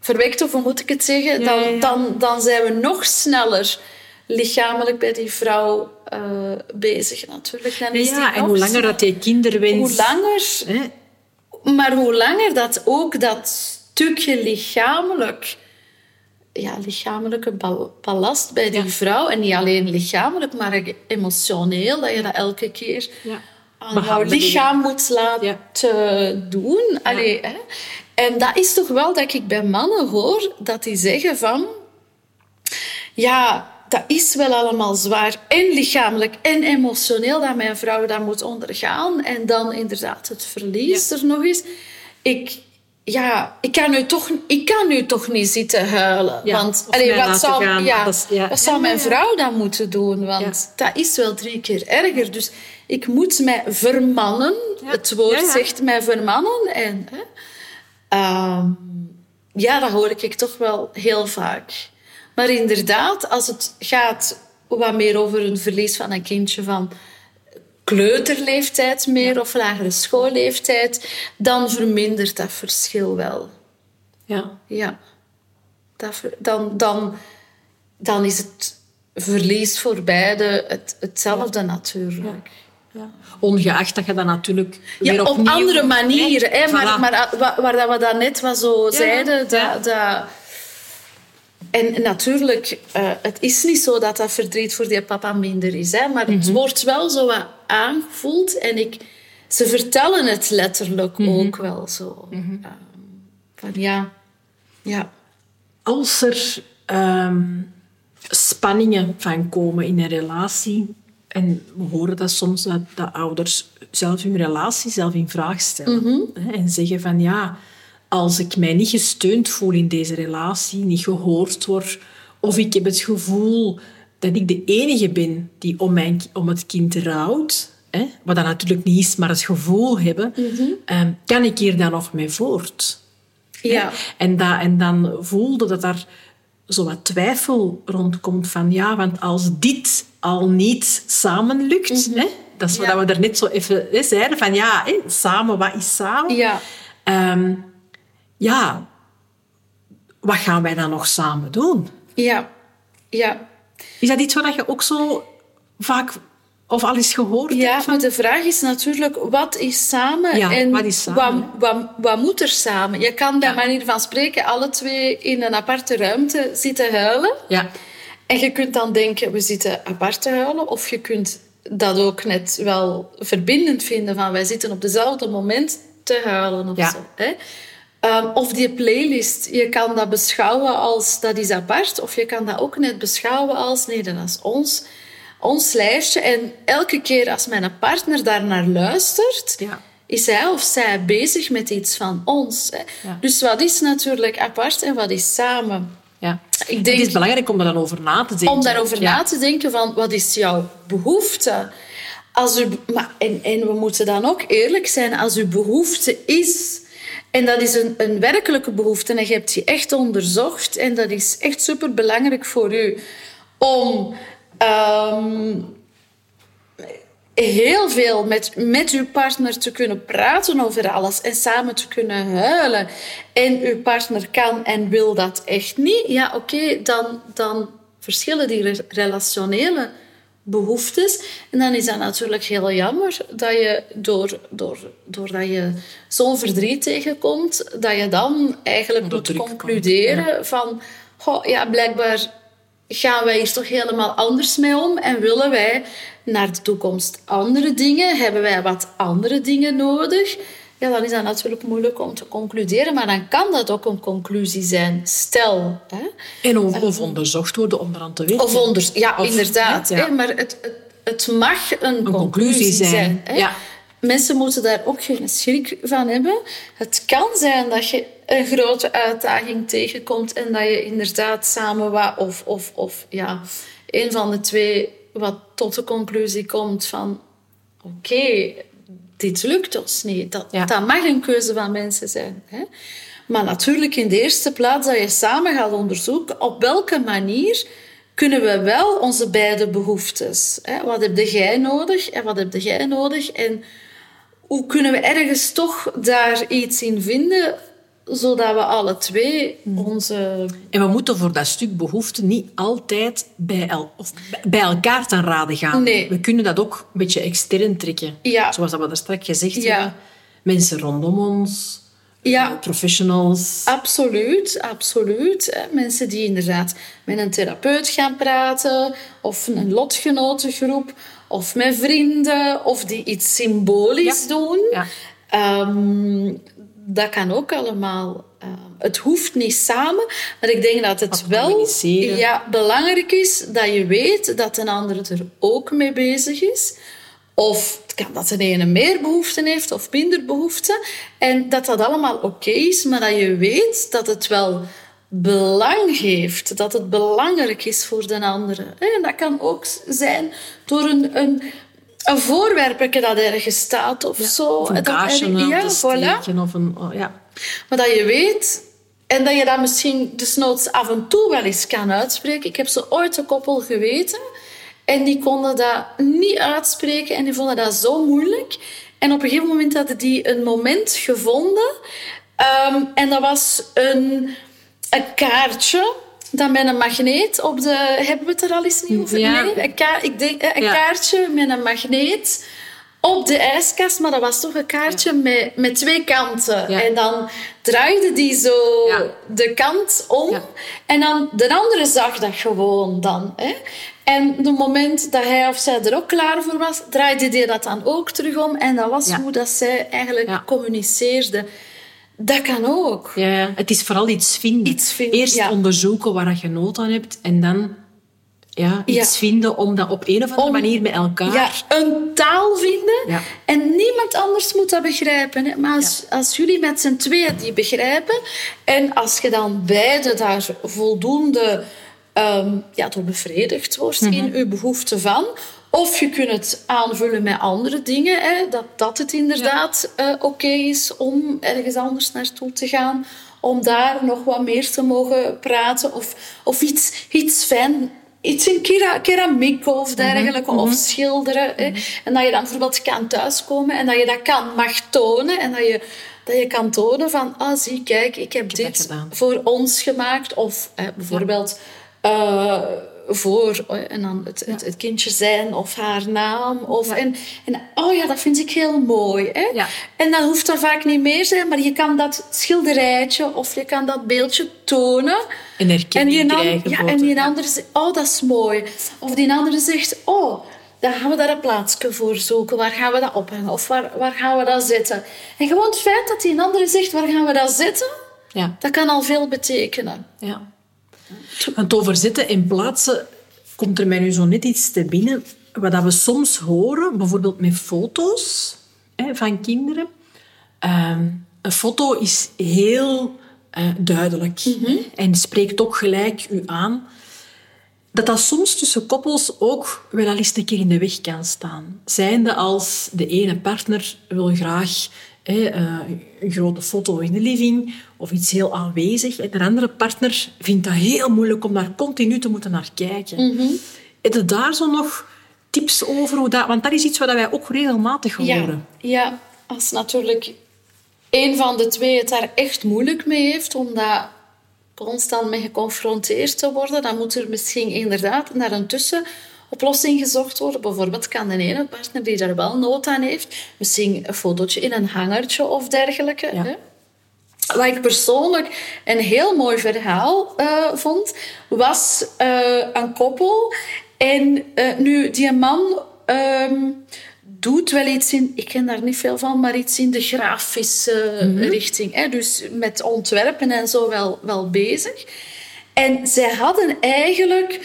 verwekt of hoe moet ik het zeggen? Ja, dan. Dan, dan zijn we nog sneller lichamelijk bij die vrouw eh, bezig natuurlijk. Dan is ja, die en hoe langer dat je kinderwens... hoe langer Hè, maar hoe langer dat ook dat stukje lichamelijk, ja, lichamelijke bal- ballast bij die Ja. vrouw, en niet alleen lichamelijk, maar emotioneel, dat je dat elke keer Ja. aan jouw lichaam moet laten doen. Allee, hè? En dat is toch wel dat ik bij mannen hoor dat die zeggen van... Ja, dat is wel allemaal zwaar. En lichamelijk en emotioneel dat mijn vrouw dat moet ondergaan. En dan inderdaad het verlies er nog eens. Ik, ja, ik, kan nu toch, ik kan nu toch niet zitten huilen. Ja, want allee, wat zou, gaan. ja, Dat is- ja. wat zou mijn vrouw dan moeten doen? Want dat is wel drie keer erger. Dus ik moet mij vermannen. Het woord zegt mij vermannen. En, hè, Ehm, ja, dat hoor ik toch wel heel vaak. Maar inderdaad, als het gaat wat meer over een verlies van een kindje van kleuterleeftijd meer of lagere schoolleeftijd, dan vermindert dat verschil wel. ja. Ja. Dat dan, dan, dan is het verlies voor beide het, hetzelfde natuurlijk. Ja. Ongeacht dat je dat natuurlijk Ja, weer op andere manieren. Hè, maar, Voilà. maar ah, wa- waar, dat we dat net wat zo zeiden. Dat, dat, en natuurlijk, eh, het is niet zo dat dat verdriet voor die papa minder is. Hè, maar Mhm. het wordt wel zo wat aangevoeld. En ik, ze vertellen het letterlijk Mhm. ook wel zo. Ehm, van ja, ja. Als er ehm, spanningen van komen in een relatie, en we horen dat soms dat, dat ouders zelf hun relatie zelf in vraag stellen. Hè, en zeggen van ja, als ik mij niet gesteund voel in deze relatie, niet gehoord word, of ik heb het gevoel dat ik de enige ben die om, mijn, om het kind rouwt, hè, wat dat natuurlijk niet is, maar het gevoel hebben, ehm, kan ik hier dan nog mee voort? ja. En, dat, en dan voelde dat daar zo wat twijfel rondkomt van ja, want als dit al niet samen lukt. Hè? Dat is wat Ja. we er net zo even hè, zeiden. Van ja, hè, samen, wat is samen? Ja. Ehm, ja, wat gaan wij dan nog samen doen? Ja. Ja. Is dat iets wat je ook zo vaak of al eens gehoord Ja, hebt? maar de vraag is natuurlijk, wat is samen? Ja, en wat is samen? Wat, wat, wat moet er samen? Je kan bij Ja. manier van spreken alle twee in een aparte ruimte zitten huilen. Ja, En je kunt dan denken, we zitten apart te huilen. Of je kunt dat ook net wel verbindend vinden van wij zitten op dezelfde moment te huilen of Ja. zo. Hè? Ehm, of die playlist, je kan dat beschouwen als dat is apart. Of je kan dat ook net beschouwen als nee, dat is ons, ons lijstje. En elke keer als mijn partner daar naar luistert, Ja. is hij of zij bezig met iets van ons. Hè? Ja. Dus wat is natuurlijk apart en wat is samen? ja. Ik denk- Het is belangrijk om daar dan over na te denken. om daarover Ja. na te denken van wat is jouw behoefte? Als u, maar, en, en we moeten dan ook eerlijk zijn, als uw behoefte is, en dat is een, een werkelijke behoefte, en je hebt die echt onderzocht, en dat is echt super belangrijk voor u om ehm, heel veel met, met uw partner te kunnen praten over alles en samen te kunnen huilen. En uw partner kan en wil dat echt niet. Ja, oké, dan, dan verschillen die re- relationele behoeftes. En dan is dat natuurlijk heel jammer dat je, door, door, doordat je zo'n verdriet tegenkomt, dat je dan eigenlijk moet komt, concluderen van... Goh, ja, blijkbaar gaan wij hier toch helemaal anders mee om en willen wij naar de toekomst andere dingen? Hebben wij wat andere dingen nodig? Ja, dan is dat natuurlijk moeilijk om te concluderen, maar dan kan dat ook een conclusie zijn. Stel, hè? En of, of onderzocht worden om eraan te weten. Of onder, ja, Of- inderdaad. ja. Hè? Maar het, het, het mag een, conclusie, conclusie zijn. zijn, hè? ja. Mensen moeten daar ook geen schrik van hebben. Het kan zijn dat je een grote uitdaging tegenkomt en dat je inderdaad samen wat, of, of, of ja, een van de twee wat tot de conclusie komt van oké, dit lukt ons niet. Dat, Ja. dat mag een keuze van mensen zijn. Hè? Maar natuurlijk in de eerste plaats dat je samen gaat onderzoeken op welke manier kunnen we wel onze beide behoeftes. Hè? Wat heb jij nodig en wat heb jij nodig? En hoe kunnen we ergens toch daar iets in vinden, zodat we alle twee onze... En we moeten voor dat stuk behoefte niet altijd bij, el of bij elkaar ten rade gaan. Nee. We kunnen dat ook een beetje extern trekken. Ja. Zoals dat we daar straks gezegd Ja. hebben. Mensen rondom ons, Ja. eh, professionals. Absoluut, absoluut. Mensen die inderdaad met een therapeut gaan praten, of een lotgenotengroep, of met vrienden, of die iets symbolisch Ja. doen. Ja. Dat kan ook allemaal. Ehm, het hoeft niet samen, maar ik denk dat het wel ja, belangrijk is dat je weet dat een ander er ook mee bezig is. Of het kan dat de ene meer behoefte heeft of minder behoefte. En dat dat allemaal oké is, maar dat je weet dat het wel belang heeft. Dat het belangrijk is voor de andere. En dat kan ook zijn door een, een, een voorwerpje dat ergens staat of zo. Of een kaarsje ja, voilà. Of een, oh, ja. Maar dat je weet en dat je dat misschien desnoods af en toe wel eens kan uitspreken. Ik heb zo ooit een koppel geweten en die konden dat niet uitspreken en die vonden dat zo moeilijk. En op een gegeven moment hadden die een moment gevonden ehm, en dat was een, een kaartje. Dat met een magneet op de... Hebben we het er al eens niet over? Ja. Nee, een, ka- ik denk, eh, een Ja. kaartje met een magneet op de ijskast, maar dat was toch een kaartje met, met twee kanten. En dan draaide die zo de kant om. En dan de andere zag dat gewoon dan. Hè? En het moment dat hij of zij er ook klaar voor was, draaide die dat dan ook terug om. En dat was hoe dat zij eigenlijk communiceerde. Dat kan ook. Ja, ja. Het is vooral iets vinden. Iets vinden, Eerst ja. onderzoeken waar je nood aan hebt en dan ja, iets Ja. vinden om dat op een of andere Om- manier met elkaar... Ja, een taal vinden. Ja. En niemand anders moet dat begrijpen. Hè. Maar als, als jullie met z'n tweeën die begrijpen... en als je dan beide daar voldoende ehm, ja, door bevredigd wordt Mhm. in je behoefte van... of je kunt het aanvullen met andere dingen. Hè, dat, dat het inderdaad eh, oké is om ergens anders naartoe te gaan... om daar nog wat meer te mogen praten. Of, of iets, iets fijn iets in kera keramiek of dergelijke, of schilderen. Hè. En dat je dan bijvoorbeeld kan thuiskomen en dat je dat kan, mag tonen. En dat je, dat je kan tonen van, ah zie, kijk, ik heb, dit voor ons gemaakt. Of hè, bijvoorbeeld eh, voor eh, en dan het, het, het kindje zijn of haar naam. Of, en, en oh ja, dat vind ik heel mooi. Hè? Ja. En dan hoeft dat vaak niet meer zijn, maar je kan dat schilderijtje of je kan dat beeldje tonen. Een erkenning en krijgen. ja, en die andere zegt, oh, dat is mooi. Of die andere zegt, oh, dan gaan we daar een plaatsje voor zoeken. Waar gaan we dat ophangen? Of waar, waar gaan we dat zetten? En gewoon het feit dat die andere zegt, waar gaan we dat zetten? Ja. Dat kan al veel betekenen. Ja. Het over zitten en plaatsen komt er mij nu zo net iets te binnen. Wat dat we soms horen, bijvoorbeeld met foto's hè, van kinderen. Ehm, een foto is heel eh, duidelijk hè, en spreekt ook gelijk u aan. Dat dat soms tussen koppels ook wel al eens een keer in de weg kan staan. Zijnde als de ene partner wil graag hè, eh, een grote foto in de living of iets heel aanwezig. En de andere partner vindt dat heel moeilijk om daar continu te moeten naar kijken. Heb je daar zo nog tips over? Hoe dat, want dat is iets wat wij ook regelmatig horen. ja, als natuurlijk een van de twee het daar echt moeilijk mee heeft, om daar constant mee geconfronteerd te worden, dan moet er misschien inderdaad naar een tussenoplossing gezocht worden. Bijvoorbeeld kan de ene partner die daar wel nood aan heeft, misschien een fotootje in een hangertje of dergelijke. Ja. Hè? Wat ik persoonlijk een heel mooi verhaal eh, vond, was eh, een koppel. En eh, nu, die man ehm, doet wel iets in, ik ken daar niet veel van, maar iets in de grafische richting. Hè? Dus met ontwerpen en zo wel, wel bezig. En zij hadden eigenlijk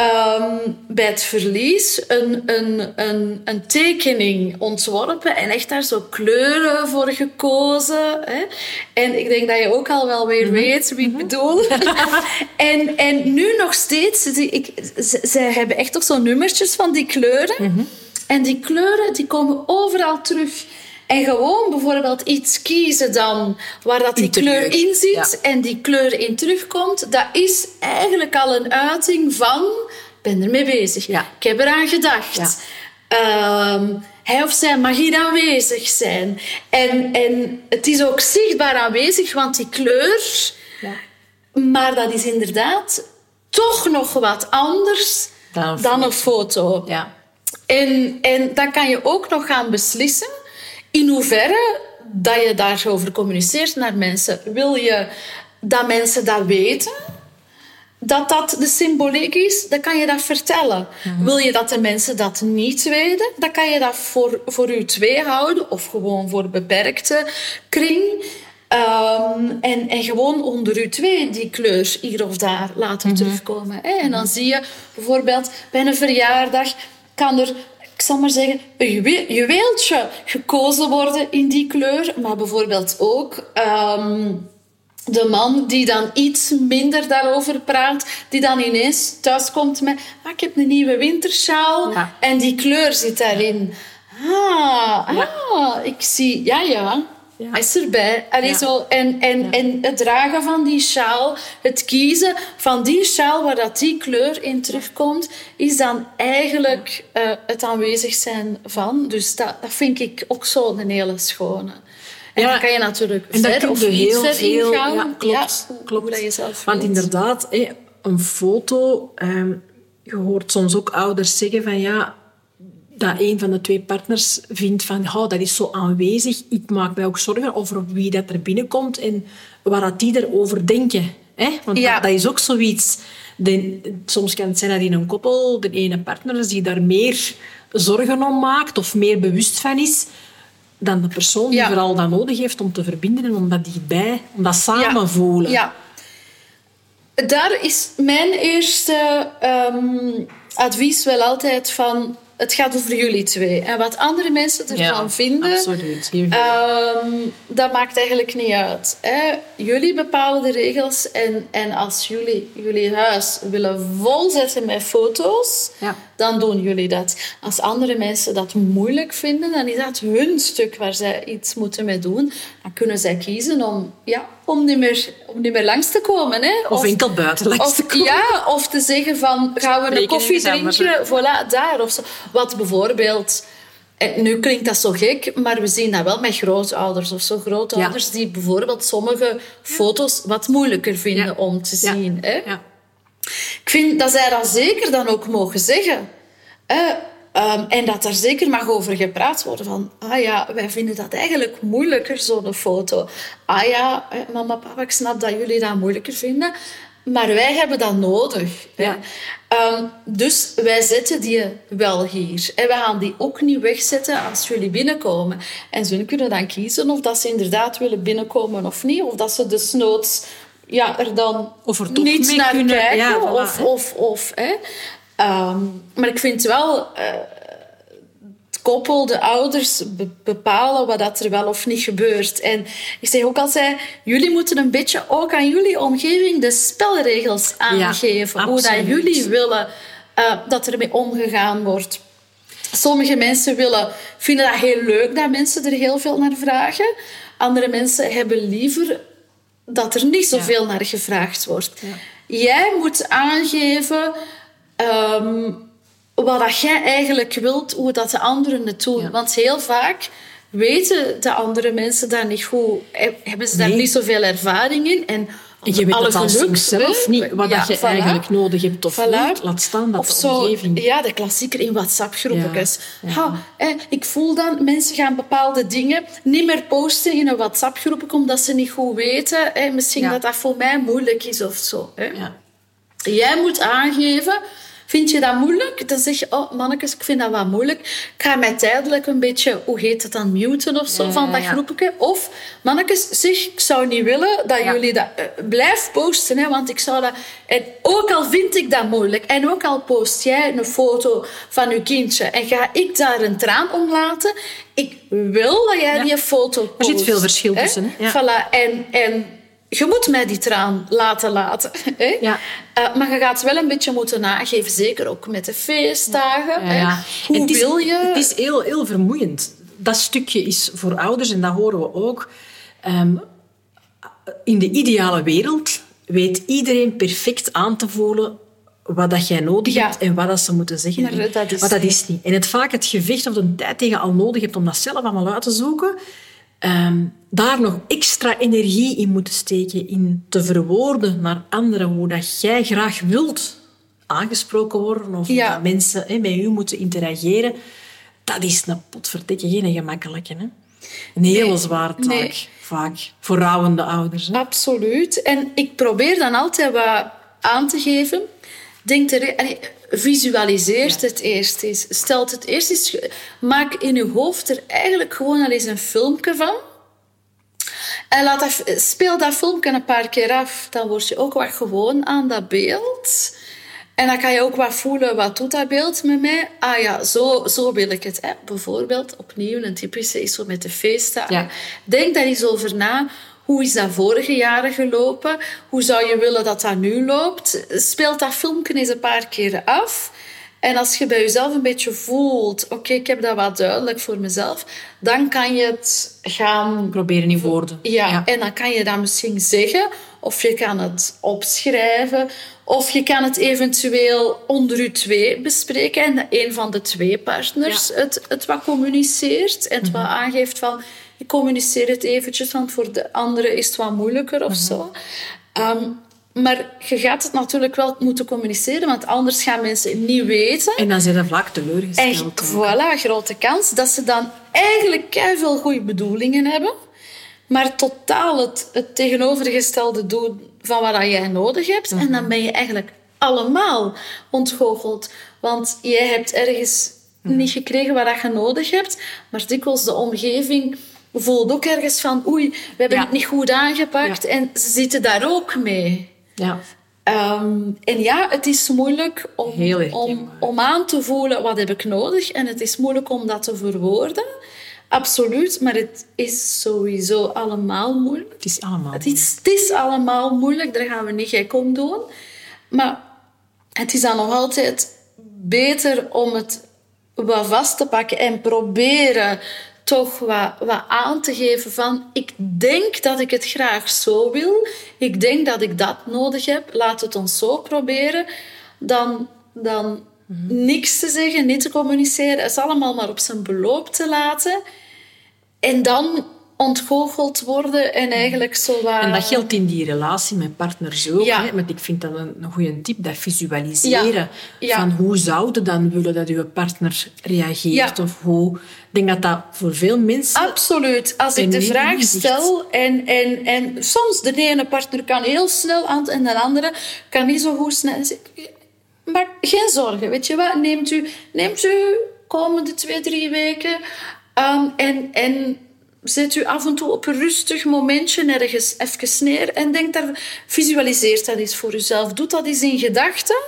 ehm, bij het verlies een, een, een, een tekening ontworpen en echt daar zo kleuren voor gekozen. Hè? En ik denk dat je ook al wel weer weet wie ik bedoel. en, en nu nog steeds, die, ik, zij hebben echt toch zo'n nummertjes van die kleuren. En die kleuren die komen overal terug. En gewoon bijvoorbeeld iets kiezen dan waar dat die Interieur. kleur in zit Ja. en die kleur in terugkomt, dat is eigenlijk al een uiting van ik ben ermee bezig. Ja. Ik heb eraan gedacht. Ja. Ehm, hij of zij mag hier aanwezig zijn. En, en het is ook zichtbaar aanwezig, want die kleur... Ja. Maar dat is inderdaad toch nog wat anders Dan een dan een foto. Ja. En, en dan kan je ook nog gaan beslissen in hoeverre dat je daarover communiceert naar mensen. Wil je dat mensen dat weten? Dat dat de symboliek is, dan kan je dat vertellen. Wil je dat de mensen dat niet weten, dan kan je dat voor, voor u twee houden of gewoon voor een beperkte kring. Ehm, en, en gewoon onder u twee die kleur hier of daar laten terugkomen. Hè? En dan zie je bijvoorbeeld bij een verjaardag kan er, ik zal maar zeggen, een juwe- juweeltje gekozen worden in die kleur. Maar bijvoorbeeld ook ehm, de man die dan iets minder daarover praat, die dan ineens thuiskomt met ah, ik heb een nieuwe wintersjaal Ja. en die kleur zit daarin. Ah, ah ik zie, ja, ja. Ja. Hij is erbij. Allee, Ja. zo, en, en, en het dragen van die sjaal, het kiezen van die sjaal waar dat die kleur in terugkomt, is dan eigenlijk eh, het aanwezig zijn van. Dus dat, dat vind ik ook zo een hele schone. En Ja, dan kan je natuurlijk En ver of niet heel ver veel... ingaan. Ja, klopt. klopt. hoe dat je zelf Want wilt. inderdaad, een foto... ehm, je hoort soms ook ouders zeggen van... Ja, dat een van de twee partners vindt van... Oh, dat is zo aanwezig. Ik maak mij ook zorgen over wie dat er binnenkomt en wat dat die erover denken. Hè? Want Ja. dat, dat is ook zoiets... De, soms kan het zijn dat in een koppel de ene partner die daar meer zorgen om maakt of meer bewust van is dan de persoon die Ja. vooral dat nodig heeft om te verbinden en om dat dichtbij, om dat samen voelen. Ja. Daar is mijn eerste ehm, advies wel altijd van... Het gaat over jullie twee. En wat andere mensen ervan vinden... Absoluut. Ehm, dat maakt eigenlijk niet uit. Hè? Jullie bepalen de regels en, en als jullie jullie huis willen volzetten met foto's, Ja. Dan doen jullie dat. Als andere mensen dat moeilijk vinden, dan is dat hun stuk waar zij iets moeten mee doen. Dan kunnen zij kiezen om, ja, om, niet, meer, om niet meer langs te komen. Hè? Of, enkel buiten langs of, te komen. Ja, of te zeggen van, gaan we een koffie drinken? Voilà, daar. Of zo. Wat bijvoorbeeld... En nu klinkt dat zo gek, maar we zien dat wel met grootouders of zo. Grootouders die bijvoorbeeld sommige foto's wat moeilijker vinden Ja. om te Ja. zien. Hè? Ik vind dat zij dat zeker dan ook mogen zeggen. Ehm, en dat er zeker mag over gepraat worden van... Ah ja, wij vinden dat eigenlijk moeilijker, zo'n foto. Ah ja, mama, papa, ik snap dat jullie dat moeilijker vinden. Maar wij hebben dat nodig. Ja. Ehm, dus wij zetten die wel hier. En we gaan die ook niet wegzetten als jullie binnenkomen. En ze kunnen dan kiezen of dat ze inderdaad willen binnenkomen of niet. Of dat ze desnoods ja, er dan Of er toch niet mee naar kunnen- kijken. ja, voilà, of, hè. of, of, hè. Ehm, maar ik vind wel... eh, het koppel, de ouders be- bepalen wat dat er wel of niet gebeurt. En ik zeg ook altijd, jullie moeten een beetje ook aan jullie omgeving de spelregels aangeven. hoe dat jullie willen eh, dat er mee omgegaan wordt. Sommige mensen willen, vinden dat heel leuk dat mensen er heel veel naar vragen. Andere mensen hebben liever dat er niet zoveel naar gevraagd wordt. Jij moet aangeven ehm, wat dat jij eigenlijk wilt, hoe dat de anderen het doen. Ja. Want heel vaak weten de andere mensen daar niet goed, he- hebben ze daar Nee. niet zoveel ervaring in. En je weet alle geluk, soms zelf niet wat Ja, dat je voilà. eigenlijk nodig hebt of Voilà. niet. Laat staan dat Of de zo, omgeving... ja, de klassieker in WhatsApp-groepjes. Ja, ja. Ha, hè, ik voel dan, mensen gaan bepaalde dingen niet meer posten in een WhatsApp-groep omdat ze niet goed weten. Hè, misschien dat dat voor mij moeilijk is of zo. Hè. Jij moet aangeven, vind je dat moeilijk? Dan zeg je, oh mannetjes, ik vind dat wat moeilijk. Ik ga mij tijdelijk een beetje, hoe heet het dan, muten of zo Ja, van dat ja. groepje. Of, mannetjes, zeg, ik zou niet willen dat Ja. jullie dat... blijf posten, hè, want ik zou dat... En ook al vind ik dat moeilijk, en ook al post jij een foto van je kindje en ga ik daar een traan om laten, ik wil dat jij die foto post. Er zit veel verschil tussen, hè. Voilà. En... en je moet mij die traan laten laten. Hè? Ja. Eh, maar je gaat wel een beetje moeten nageven, zeker ook met de feestdagen. Ja. Hoe En het is, wil je... Het is heel, heel vermoeiend. Dat stukje is voor ouders, en dat horen we ook. ehm, in de ideale wereld weet iedereen perfect aan te voelen wat dat jij nodig hebt en wat dat ze moeten zeggen. Maar dat is maar dat niet. is niet. En het vaak het gevecht of de tijd tegen al nodig hebt om dat zelf allemaal uit te zoeken, ehm, daar nog extra energie in moeten steken, in te verwoorden naar anderen hoe dat jij graag wilt aangesproken worden of Ja. dat mensen hè, met u moeten interageren, dat is een potverdikke geen gemakkelijke. Hè? Een hele Nee, zware taak, nee. vaak, voor rouwende ouders. Hè? Absoluut. En ik probeer dan altijd wat aan te geven. Denk er, visualiseert Ja. het eerst eens. Stelt het eerst eens... Maak in je hoofd er eigenlijk gewoon al eens een filmpje van. En laat dat, speel dat filmpje een paar keer af. Dan word je ook wat gewoon aan dat beeld. En dan kan je ook wat voelen, wat doet dat beeld met mij? Ah ja, zo, zo wil ik het. Hè. Bijvoorbeeld, opnieuw, een typische is zo met de feestdagen. Ja. Denk daar eens over na. Hoe is dat vorige jaren gelopen? Hoe zou je willen dat dat nu loopt? Speel dat filmpje eens een paar keer af. En als je bij jezelf een beetje voelt... Oké, ik heb dat wat duidelijk voor mezelf. Dan kan je het gaan Proberen in woorden. ja, en dan kan je dat misschien zeggen, of je kan het opschrijven, of je kan het eventueel onder je twee bespreken en dat een van de twee partners Ja. het, het wat communiceert en het wat aangeeft van ik communiceer het eventjes, want voor de andere is het wat moeilijker of zo. Ehm, maar je gaat het natuurlijk wel moeten communiceren, want anders gaan mensen het niet weten. En dan zijn ze vaak En teleurgesteld. voilà, grote kans dat ze dan eigenlijk veel goede bedoelingen hebben, maar totaal het, het tegenovergestelde doen van wat jij nodig hebt. En dan ben je eigenlijk allemaal ontgoocheld. Want jij hebt ergens niet gekregen wat je nodig hebt, maar dikwijls de omgeving voelt ook ergens van oei, we hebben Ja. het niet goed aangepakt Ja. en ze zitten daar ook mee. Ja. Ehm, en ja, het is moeilijk om, om, om aan te voelen wat heb ik nodig. En het is moeilijk om dat te verwoorden. Absoluut, maar het is sowieso allemaal moeilijk. Het is allemaal... Het is, het is allemaal moeilijk, daar gaan we niet gek om doen. Maar het is dan nog altijd beter om het wat vast te pakken en proberen toch wat, wat aan te geven van ik denk dat ik het graag zo wil, ik denk dat ik dat nodig heb, laat het ons zo proberen, dan, dan niks te zeggen, niet te communiceren, het allemaal maar op zijn beloop te laten. En dan ontgoocheld worden en eigenlijk zo wat... En dat geldt in die relatie met partners ook. Ja. Hè? Want ik vind dat een, een goede tip, dat visualiseren. Ja. Ja. Van hoe zou je dan willen dat je partner reageert? Of hoe... Ik denk dat dat voor veel mensen... Absoluut. Als ik de vraag inzicht. stel en, en, en soms de ene partner kan heel snel aan en de andere kan niet zo goed snel. Maar geen zorgen, weet je wat? Neemt u, neemt u komende twee, drie weken en, en zet u af en toe op een rustig momentje ergens even neer en denk daar, visualiseert dat eens voor uzelf. Doe dat eens in gedachten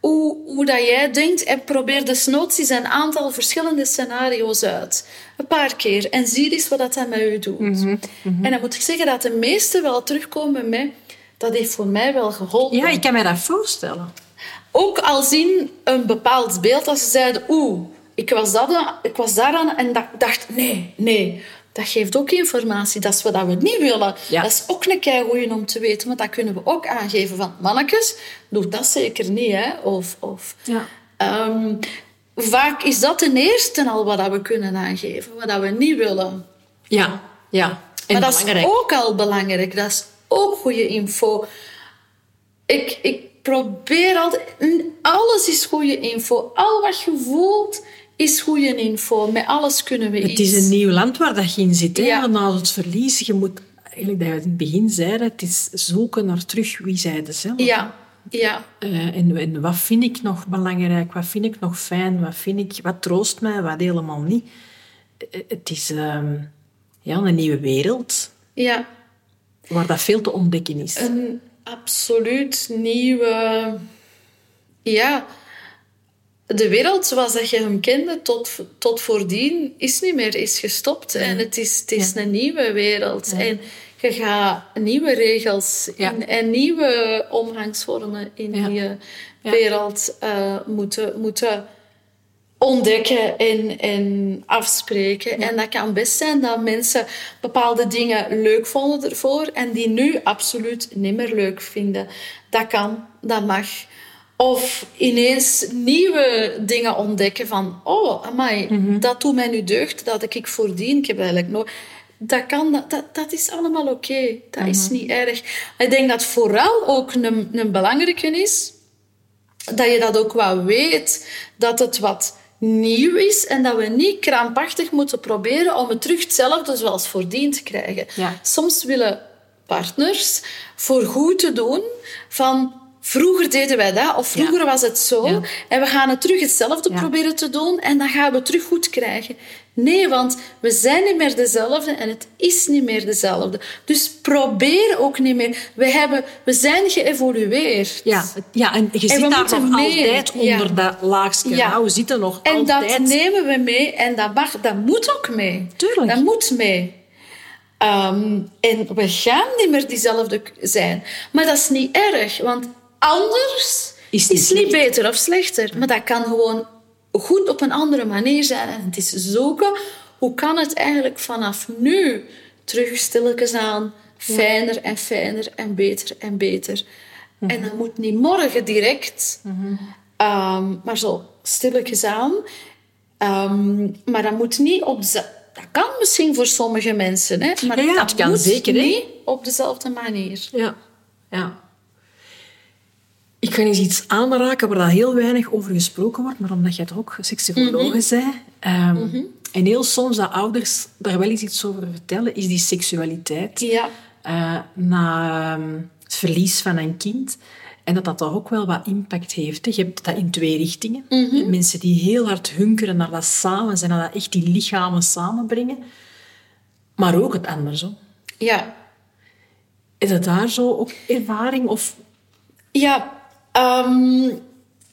hoe, hoe dat jij denkt en probeer desnoods eens een aantal verschillende scenario's uit. Een paar keer. En zie eens wat dat met u doet. En dan moet ik zeggen dat de meeste wel terugkomen mij. Dat heeft voor mij wel geholpen. Ja, ik kan me dat voorstellen. Ook al zien een bepaald beeld als ze zeiden... Oeh, ik was, dat, ik was daaraan en dacht... Nee, nee. Dat geeft ook informatie. Dat is wat we niet willen. Ja. Dat is ook een keigoeie om te weten. Want dat kunnen we ook aangeven van... Mannetjes, doe dat zeker niet. Hè? Of... of Ja. Ehm, vaak is dat ten eerste al wat dat we kunnen aangeven, wat dat we niet willen. Ja, ja. En maar dat belangrijk. is ook al belangrijk. Dat is ook goede info. Ik, ik probeer altijd... Alles is goede info. Al wat je voelt is goede info. Met alles kunnen we Het iets. is een nieuw land waar dat je in zit. Hè? Ja. Na het verlies, je moet... Eigenlijk dat je in het begin zei, het is zoeken naar terug wie zij zelf. Ja, ja, Eh, en, en wat vind ik nog belangrijk? Wat vind ik nog fijn? Wat, vind ik, wat troost mij? Wat helemaal niet? Eh, Het is ehm, ja, een nieuwe wereld ja. waar dat veel te ontdekken is. Een absoluut nieuwe... Ja, de wereld zoals dat je hem kende tot, tot voordien is niet meer, is gestopt. En het is, het is een nieuwe wereld. En je gaat nieuwe regels in, en nieuwe omgangsvormen in die Ja. wereld eh, moeten, moeten ontdekken en, en afspreken. En dat kan best zijn dat mensen bepaalde dingen leuk vonden ervoor en die nu absoluut niet meer leuk vinden. Dat kan, dat mag. Of ineens nieuwe dingen ontdekken van... Oh, amai, dat doet mij nu deugd, dat ik voordien. Ik heb eigenlijk nog... Dat kan, dat, dat, dat is allemaal oké. Dat is niet erg. Ik denk dat vooral ook een, een belangrijke is dat je dat ook wel weet, dat het wat nieuw is en dat we niet krampachtig moeten proberen om het terug hetzelfde zoals voordien te krijgen. Ja. Soms willen partners voor goed te doen van vroeger deden wij dat of vroeger was het zo Ja. en we gaan het terug hetzelfde Ja. proberen te doen en dan gaan we het terug goed krijgen. Nee, want we zijn niet meer dezelfde en het is niet meer dezelfde. Dus probeer ook niet meer. We, hebben, we zijn geëvolueerd. Ja, ja, en je we zit daar nog mee. altijd onder dat laagje. Ja. Nou, we zitten nog En altijd... dat nemen we mee en dat, mag, dat moet ook mee. Tuurlijk. Dat moet mee. Ehm, en we gaan niet meer diezelfde zijn. Maar dat is niet erg, want anders Is is, niet niet beter of slechter. Maar dat kan gewoon goed op een andere manier zijn. En het is zoeken, hoe kan het eigenlijk vanaf nu terug stilletjes aan fijner en fijner en beter en beter. En dat moet niet morgen direct, Ehm, maar zo stilletjes aan. Ehm, maar dat moet niet op de... Dat kan misschien voor sommige mensen, hè, maar Ja, ja, dat kan moet zeker, niet op dezelfde manier. Ja, ja. Ik ga eens iets aanraken waar dat heel weinig over gesproken wordt, maar omdat jij toch ook seksuologe Mhm. zei. ehm, En heel soms dat ouders daar wel eens iets over vertellen, is die seksualiteit Ja. eh, na ehm, het verlies van een kind. En dat dat toch ook wel wat impact heeft. hè. Je hebt dat in twee richtingen. Mhm. Mensen die heel hard hunkeren naar dat samen zijn, naar dat echt die lichamen samenbrengen. Maar ook het andersom. Ja. Is het daar zo ook ervaring? Of Ja, ehm,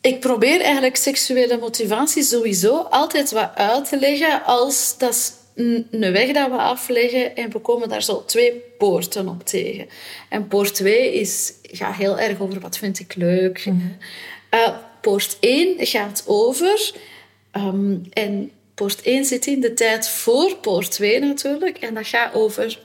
ik probeer eigenlijk seksuele motivatie sowieso altijd wat uit te leggen als dat is een weg dat we afleggen en we komen daar zo twee poorten op tegen. En poort 2 is, gaat heel erg over wat vind ik leuk. Eh, poort 1 gaat over... ehm, en poort 1 zit in de tijd voor poort 2 natuurlijk. En dat gaat over...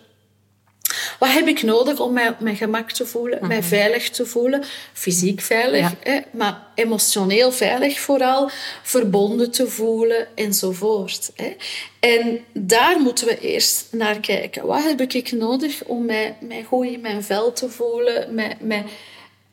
Wat heb ik nodig om mij op mijn gemak te voelen, mij veilig te voelen? Fysiek veilig, Ja. hè, maar emotioneel veilig vooral, verbonden te voelen enzovoort. Hè. En daar moeten we eerst naar kijken. Wat heb ik nodig om mij, mij goed in mijn vel te voelen, mij, mij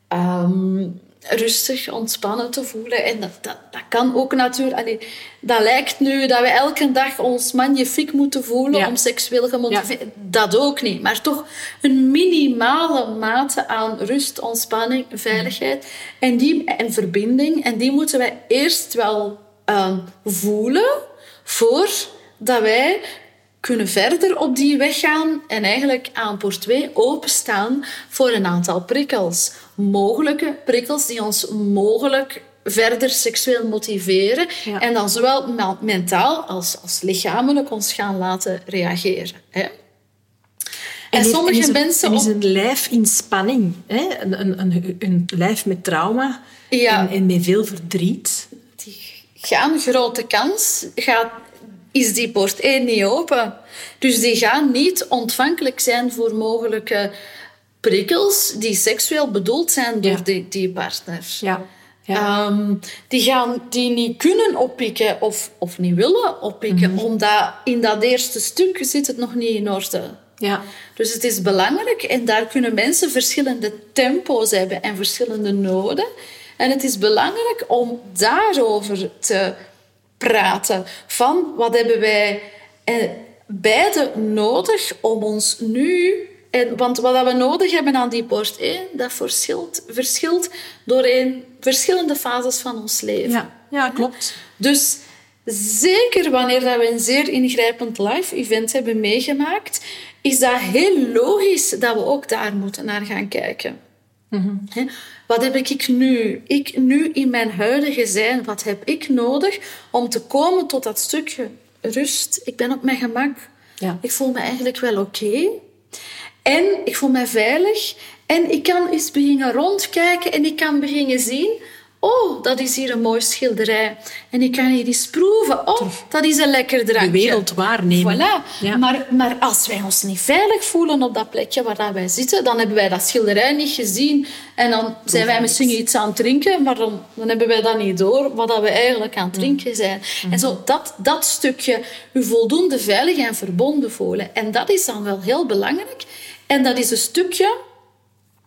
ehm, rustig, ontspannen te voelen? En dat, dat, dat kan ook natuurlijk... allee, dat lijkt nu dat we elke dag ons magnifiek moeten voelen Ja. om seksueel gemotiveerd... Dat ook niet, maar toch een minimale mate aan rust, ontspanning, veiligheid en, die, en verbinding. En die moeten wij eerst wel ehm, voelen voordat wij kunnen verder op die weg gaan en eigenlijk aan poort 2 openstaan voor een aantal prikkels. Mogelijke prikkels die ons mogelijk verder seksueel motiveren Ja. en dan zowel me- mentaal als, als lichamelijk ons gaan laten reageren. Hè? En, sommige is mensen... en is een lijf in spanning. Hè? Een, een, een, een lijf met trauma Ja. en, en met veel verdriet. die gaan grote kans, gaat, is die poort 1 niet open. Dus die gaan niet ontvankelijk zijn voor mogelijke prikkels die seksueel bedoeld zijn door Ja. die, die partner. Ja. ja. Ehm, die gaan die niet kunnen oppikken of, of niet willen oppikken, omdat in dat eerste stuk zit het nog niet in orde. ja. Dus het is belangrijk en daar kunnen mensen verschillende tempo's hebben en verschillende noden. En het is belangrijk om daarover te praten. Van wat hebben wij eh, beide nodig om ons nu. En, want wat we nodig hebben aan die poort 1, dat verschilt, verschilt doorheen verschillende fases van ons leven. ja. ja, klopt. Dus zeker wanneer dat we een zeer ingrijpend live event hebben meegemaakt, is dat heel logisch dat we ook daar moeten naar gaan kijken. Hè? Wat heb ik nu? Ik nu in mijn huidige zijn, wat heb ik nodig om te komen tot dat stukje rust? Ik ben op mijn gemak. Ja. Ik voel me eigenlijk wel oké. En ik voel me veilig. En ik kan eens beginnen rondkijken en ik kan beginnen zien... Oh, dat is hier een mooi schilderij. En ik kan hier eens proeven. Oh, dat is een lekker drankje. De wereld waarnemen. Voilà. Ja. Maar, maar als wij ons niet veilig voelen op dat plekje waar dat wij zitten, dan hebben wij dat schilderij niet gezien. En dan zijn wij misschien iets aan het drinken, maar dan, dan hebben wij dat niet door, wat dat we eigenlijk aan het drinken zijn. En zo dat, dat stukje, u voldoende veilig en verbonden voelen. En dat is dan wel heel belangrijk. En dat is een stukje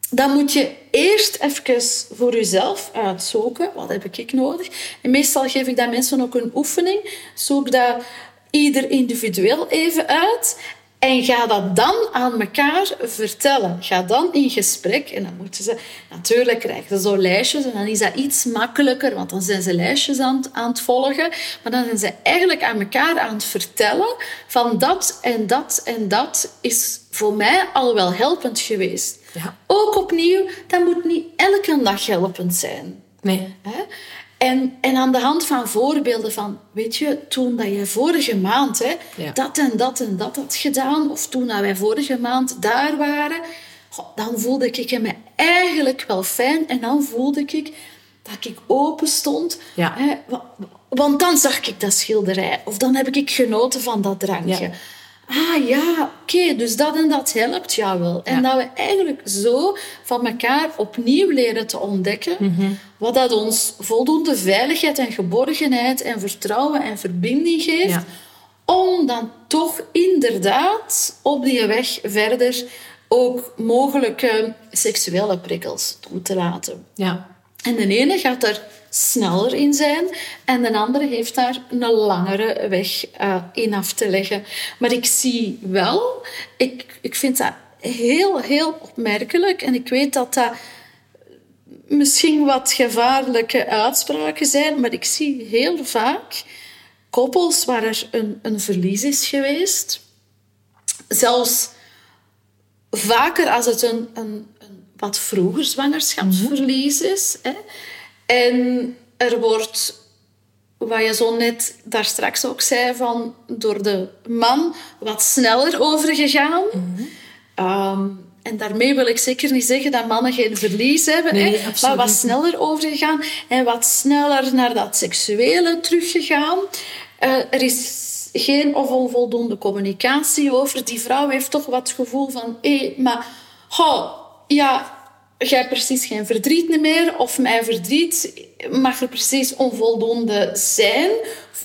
dan moet je eerst even voor jezelf uitzoeken. Wat heb ik nodig? En meestal geef ik dat mensen ook een oefening. Zoek dat ieder individueel even uit. En ga dat dan aan elkaar vertellen. Ga dan in gesprek. En dan moeten ze... Natuurlijk krijgen ze zo lijstjes. En dan is dat iets makkelijker. Want dan zijn ze lijstjes aan, het- aan het volgen. Maar dan zijn ze eigenlijk aan elkaar aan het vertellen. Van dat en dat en dat is voor mij al wel helpend geweest. Ja. Ook opnieuw, dat moet niet elke dag helpend zijn. Nee. Hè? En, en aan de hand van voorbeelden van, weet je, toen dat je vorige maand hè, Ja. dat en dat en dat had gedaan, of toen dat wij vorige maand daar waren, goh, dan voelde ik me eigenlijk wel fijn en dan voelde ik dat ik open stond. Ja. Hè, wa- want dan zag ik dat schilderij, of dan heb ik genoten van dat drankje. Ja. Ah ja, oké, dus dat en dat helpt jou wel. En Ja. dat we eigenlijk zo van elkaar opnieuw leren te ontdekken Mhm. wat dat ons voldoende veiligheid en geborgenheid en vertrouwen en verbinding geeft. Ja. Om dan toch inderdaad op die weg verder ook mogelijke seksuele prikkels toe te laten. Ja. En de ene gaat er sneller in zijn en de andere heeft daar een langere weg eh, in af te leggen. Maar ik zie wel, ik, ik vind dat heel, heel opmerkelijk en ik weet dat dat misschien wat gevaarlijke uitspraken zijn, maar ik zie heel vaak koppels waar er een, een verlies is geweest. Zelfs vaker als het een, een, een wat vroeger zwangerschapsverlies is. En er wordt, wat je zo net daar straks ook zei, van door de man wat sneller overgegaan. Ehm, en daarmee wil ik zeker niet zeggen dat mannen geen verlies hebben, Nee, hè, maar wat sneller overgegaan en wat sneller naar dat seksuele teruggegaan. Eh, er is geen of onvoldoende communicatie over. Die vrouw heeft toch wat gevoel van, hé, maar, ja, jij precies geen verdriet meer, of mijn verdriet mag er precies onvoldoende zijn.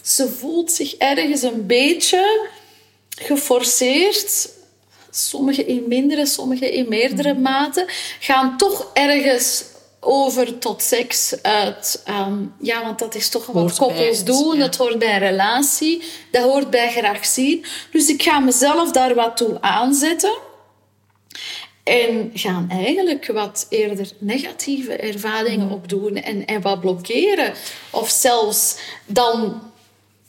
Ze voelt zich ergens een beetje geforceerd. Sommige in mindere, sommige in meerdere mate. Gaan toch ergens over tot seks uit. ehm, ja, want dat is toch wat Hoort koppels het, doen. ja. Het hoort bij een relatie. Dat hoort bij graag zien. Dus ik ga mezelf daar wat toe aanzetten. En gaan eigenlijk wat eerder negatieve ervaringen opdoen en, en wat blokkeren. Of zelfs dan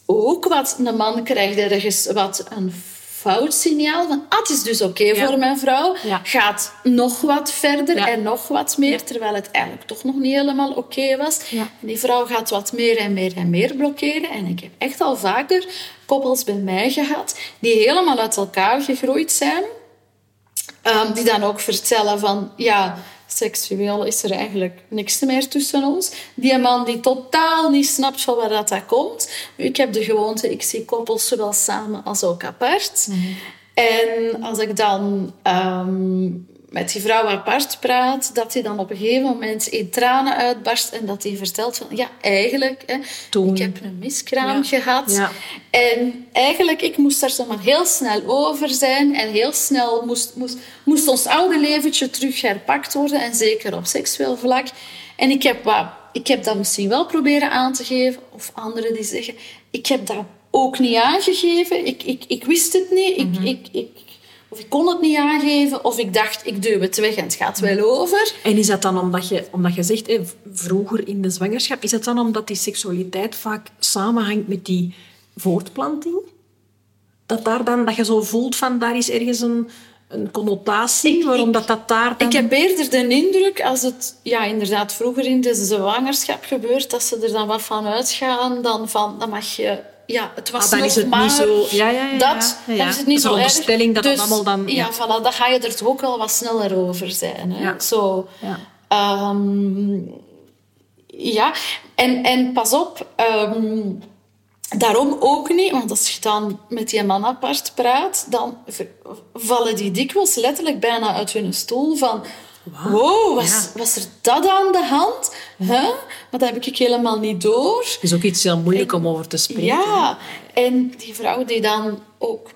ook wat een man krijgt ergens wat een fout signaal van ah, het is dus oké Ja. voor mijn vrouw. Ja. Gaat nog wat verder Ja. en nog wat meer, terwijl het eigenlijk toch nog niet helemaal oké was. En die vrouw gaat wat meer en meer en meer blokkeren. En ik heb echt al vaker koppels bij mij gehad die helemaal uit elkaar gegroeid zijn. Ehm, die dan ook vertellen van, ja, seksueel is er eigenlijk niks meer tussen ons. Die man die totaal niet snapt van waar dat, dat komt. Ik heb de gewoonte, ik zie koppels zowel samen als ook apart. En als ik dan ehm, met die vrouw apart praat, dat hij dan op een gegeven moment in tranen uitbarst en dat hij vertelt van, ja, eigenlijk, hè, Toen. ik heb een miskraam Ja. gehad. Ja. En eigenlijk, ik moest daar zomaar heel snel over zijn. En heel snel moest, moest, moest ons oude leventje terug herpakt worden. En zeker op seksueel vlak. En ik heb, wat, ik heb dat misschien wel proberen aan te geven. Of anderen die zeggen, ik heb dat ook niet aangegeven. Ik, ik, ik wist het niet. Ik, ik, ik, of ik kon het niet aangeven. Of ik dacht, ik duw het weg en het gaat wel over. En is dat dan omdat je, omdat je zegt, vroeger in de zwangerschap, is dat dan omdat die seksualiteit vaak samenhangt met die voortplanting? Dat, daar dan, dat je zo voelt van, daar is ergens een, een connotatie, Ik- waarom ik- dat, dat daar dan... Ik heb eerder de indruk, als het ja, inderdaad vroeger in de zwangerschap gebeurt, dat ze er dan wat van uitgaan, dan van, dan mag je... Ja, het was Ah, dan nog is het maar niet zo- ja, ja, ja, dat. ja, ja. Dan is het niet zo erg. dat Dus, allemaal dan- Ja, ja. voilà, dan ga je er toch ook wel wat sneller over zijn. Hè? Zo... Ja. Ehm, ja, en, en pas op, ehm, daarom ook niet, want als je dan met die man apart praat, dan vallen die dikwijls letterlijk bijna uit hun stoel van... Wow, was, Ja. was er dat aan de hand? Huh? Maar dat heb ik helemaal niet door. Het is ook iets heel moeilijk om over te spreken. Ja, en die vrouw die dan ook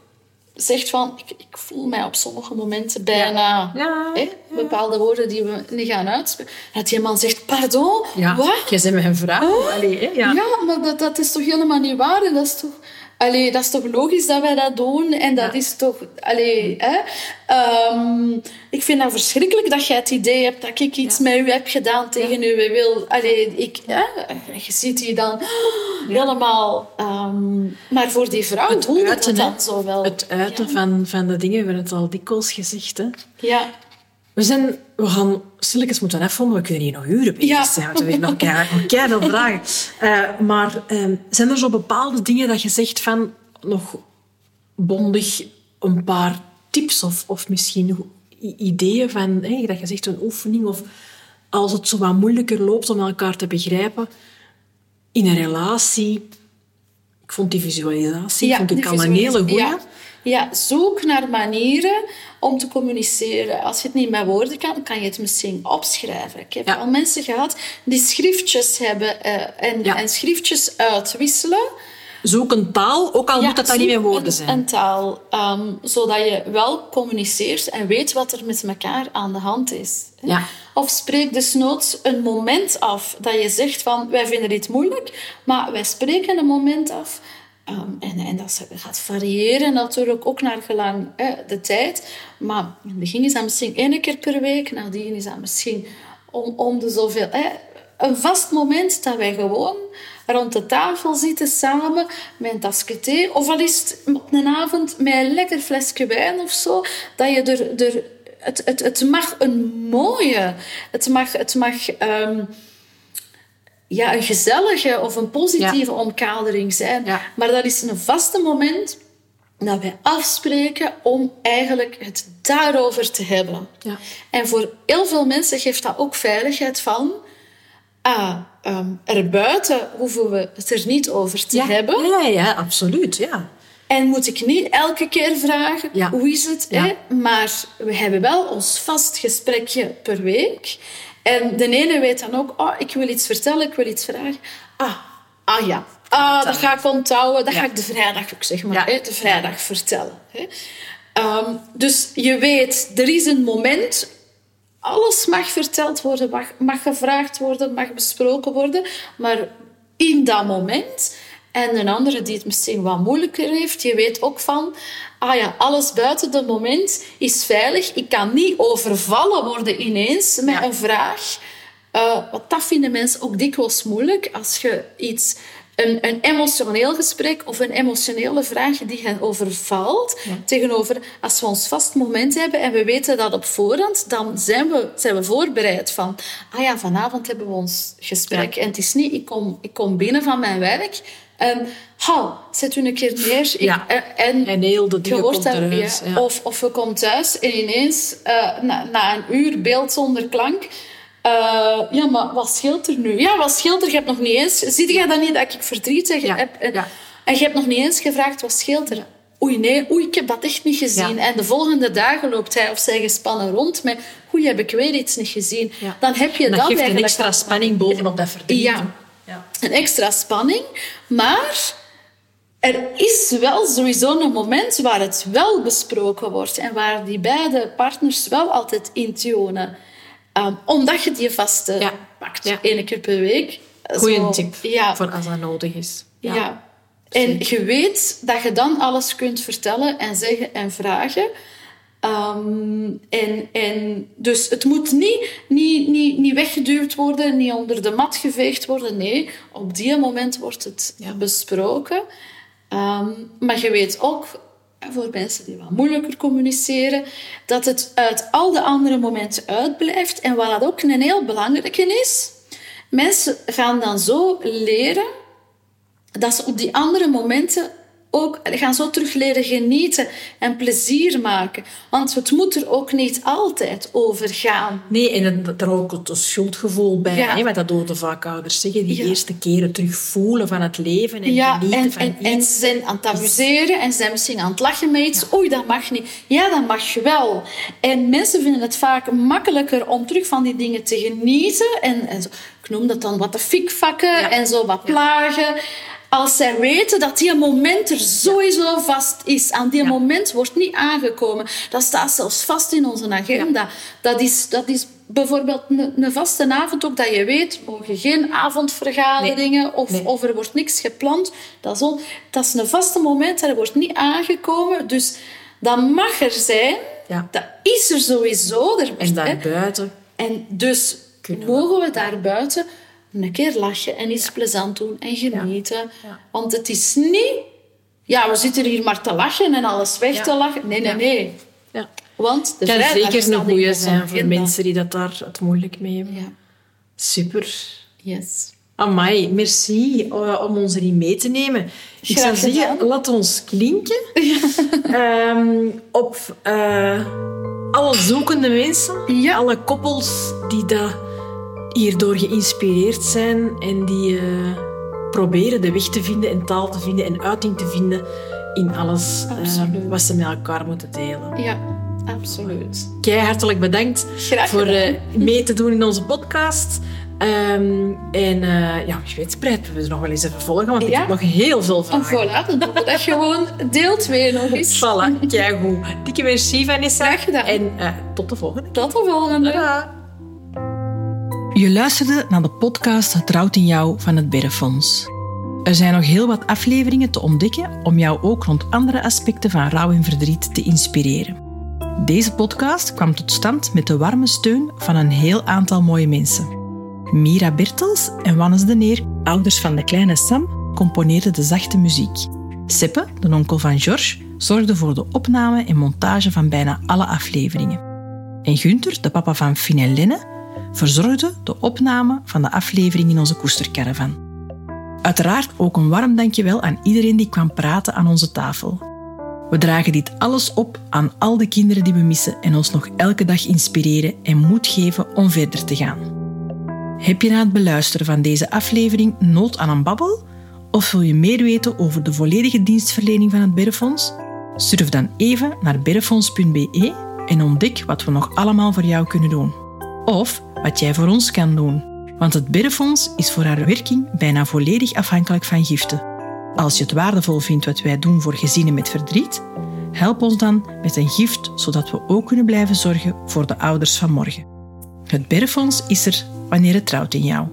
zegt van... Ik, ik voel mij op sommige momenten bijna... Ja, Hè, bepaalde woorden die we niet gaan uitspreken. Dat die man zegt, pardon, wat? jij bent mijn vrouw. Allee, hè, ja. Ja, maar dat, dat is toch helemaal niet waar? En dat is toch... Allee, dat is toch logisch dat wij dat doen? En dat Ja. is toch... Allee, hè? Ehm, ik vind dat verschrikkelijk dat jij het idee hebt dat ik iets met u heb gedaan tegen uw wil. Allee, ik, hè? Je ziet die dan helemaal... ehm, maar voor die vrouw Het uiten, dat dan zo wel. Het uiten van, van de dingen, we hebben het al dikwijls gezegd. Hè. Ja. We, zijn, we gaan stilletjes moeten afronden, we kunnen hier nog uren bezig Ja. zijn. Want we hebben nog keihard veel vragen. Eh, maar ehm, zijn er zo bepaalde dingen dat je zegt van nog bondig een paar tips of, of misschien ideeën van dat je zegt een oefening of als het zo wat moeilijker loopt om elkaar te begrijpen in een relatie. Ik vond die visualisatie vond ik die al een hele goeie. Ja. ja, zoek naar manieren om te communiceren. Als je het niet met woorden kan, kan je het misschien opschrijven. Ik heb Ja. al mensen gehad die schriftjes hebben eh, en, Ja. en schriftjes uitwisselen. Zoek een taal, ook al Ja, moet dat dan niet met woorden zijn. Een taal, ehm, zodat je wel communiceert en weet wat er met elkaar aan de hand is. Ja. Of spreek desnoods een moment af dat je zegt van wij vinden dit moeilijk, maar wij spreken een moment af. Ehm, en, dat gaat variëren natuurlijk ook naar gelang de tijd. Maar in het begin is dat misschien één keer per week, nadien is dat misschien om, om de zoveel. Een vast moment dat wij gewoon rond de tafel zitten samen met een tasje thee. Of al is het op een avond met een lekker flesje wijn of zo. Dat je er... er het, het, het mag een mooie... Het mag... Het mag ehm, ja, een gezellige of een positieve omkadering zijn. Ja. Maar dat is een vaste moment dat wij afspreken om eigenlijk het daarover te hebben. Ja. En voor heel veel mensen geeft dat ook veiligheid van... Ah, ehm, erbuiten hoeven we het er niet over te hebben. Ja, ja, absoluut. Ja. En moet ik niet elke keer vragen, Ja. hoe is het? Ja. Hè? Maar we hebben wel ons vast gesprekje per week. En de ene weet dan ook, oh, ik wil iets vertellen, ik wil iets vragen. Ah, ah ja, ah, dat ga ik onthouden. Dat Ja. ga ik de vrijdag ook zeg maar, Ja. de vrijdag vertellen. Hè? Ehm, dus je weet, er is een moment alles mag verteld worden, mag, mag gevraagd worden, mag besproken worden. Maar in dat moment. En een andere die het misschien wat moeilijker heeft, je weet ook van... Ah ja, alles buiten dat moment is veilig. Ik kan niet overvallen worden ineens met Ja. een vraag. Eh, want dat vinden mensen ook dikwijls moeilijk. Als je iets... Een, een emotioneel gesprek of een emotionele vraag die hen overvalt. Tegenover als we ons vast moment hebben en we weten dat op voorhand, dan zijn we, zijn we voorbereid van, ah ja, vanavond hebben we ons gesprek. En het is niet, ik kom, ik kom binnen van mijn werk en, hou, zet u een keer neer. Ik- Ja. eh, en, En heel de je dingen komt dat, eruit. ja. Of, of we komen thuis en ineens, eh, na, na een uur beeld zonder klank... eh, ja, maar wat scheelt er nu? Ja, wat scheelt er? Je hebt nog niet eens... Zie jij dan niet dat ik verdriet Ja, heb? En, ja. en je hebt nog niet eens gevraagd, wat scheelt er? Oei, nee, oei, ik heb dat echt niet gezien. Ja. En de volgende dagen loopt hij of zij gespannen rond met... Oei, heb ik weer iets niet gezien. Ja. Dan heb je En dat, dat geeft een eigenlijk extra spanning bovenop dat verdriet. Ja. Een extra spanning. Maar er is wel sowieso een moment waar het wel besproken wordt en waar die beide partners wel altijd in tunen. Ehm, omdat je die vaste Ja. pakt, Ja. keer per week. Goeie Zo, tip Ja, voor als dat nodig is. ja. En je weet dat je dan alles kunt vertellen en zeggen en vragen. Ehm, en, en dus het moet niet, niet, niet, niet weggeduwd worden, niet onder de mat geveegd worden. Nee, op die moment wordt het Ja. besproken. Ehm, maar je weet ook, voor mensen die wat moeilijker communiceren, dat het uit al de andere momenten uitblijft. En wat dat ook een heel belangrijke is, mensen gaan dan zo leren dat ze op die andere momenten ook gaan zo terug leren genieten en plezier maken. Want het moet er ook niet altijd over gaan. Nee, en er ook het schuldgevoel bij. Ja. Hè, wat dat horen de vaak ouders zeggen. Die Ja. eerste keren terug voelen van het leven en Ja, genieten en, van en, en iets. ze zijn aan het amuseren en ze zijn misschien aan het lachen met iets. Oei, dat mag niet. Ja, dat mag je wel. En mensen vinden het vaak makkelijker om terug van die dingen te genieten. En, en zo, ik noem dat dan wat de fikvakken en zo wat plagen. Als zij weten dat die moment er sowieso vast is. Aan die Ja. moment wordt niet aangekomen. Dat staat zelfs vast in onze agenda. Dat, is, dat is bijvoorbeeld een, een vaste avond ook dat je weet, mogen geen avondvergaderingen of, Nee. of er wordt niks gepland. Dat is, on- dat is een vaste moment, er wordt niet aangekomen. Dus dat mag er zijn. Ja. Dat is er sowieso. Er, En daarbuiten. En dus mogen we daar buiten een keer lachen en iets plezant doen en genieten. Ja. Want het is niet... Ja, we zitten hier maar te lachen en alles weg Ja. te lachen. Nee, nee, Ja. nee. Ja. Want de kan vrijdag zeker een goeie onze zijn voor mensen die dat daar het moeilijk mee hebben. Ja, Super. yes. Amai, merci eh, om ons erin mee te nemen. Ik zou zeggen, laat ons klinken Ehm, op eh, alle zoekende mensen, Ja. alle koppels die daar hierdoor geïnspireerd zijn en die eh, proberen de weg te vinden en taal te vinden en uiting te vinden in alles eh, wat ze met elkaar moeten delen. Ja, absoluut. Kei hartelijk bedankt voor eh, mee te doen in onze podcast. Ehm, en eh, ja, wie weet, spreiden we ze nog wel eens even volgen, want ik heb nog heel veel En vragen. voilà, dan doen we dat gewoon deel 2 nog eens. Voilà, kei goed. Dikke merci, Vanessa. Graag gedaan. En tot de volgende. Tot de volgende. Tada. Je luisterde naar de podcast Het in Jou van het Berrefonds. Er zijn nog heel wat afleveringen te ontdekken om jou ook rond andere aspecten van rouw en verdriet te inspireren. Deze podcast kwam tot stand met de warme steun van een heel aantal mooie mensen. Mira Bertels en Wannes de Neer, ouders van de kleine Sam, componeerden de zachte muziek. Seppe, de onkel van George, zorgde voor de opname en montage van bijna alle afleveringen. En Gunther, de papa van Finn en Lenne, verzorgde de opname van de aflevering in onze koestercaravan. Uiteraard ook een warm dankjewel aan iedereen die kwam praten aan onze tafel. We dragen dit alles op aan al de kinderen die we missen en ons nog elke dag inspireren en moed geven om verder te gaan. Heb je na het beluisteren van deze aflevering nood aan een babbel? Of wil je meer weten over de volledige dienstverlening van het Berrefonds? Surf dan even naar berrefonds.be en ontdek wat we nog allemaal voor jou kunnen doen. Of wat jij voor ons kan doen. Want het Berrefonds is voor haar werking bijna volledig afhankelijk van giften. Als je het waardevol vindt wat wij doen voor gezinnen met verdriet, help ons dan met een gift, zodat we ook kunnen blijven zorgen voor de ouders van morgen. Het Berrefonds is er wanneer het trouwt in jou.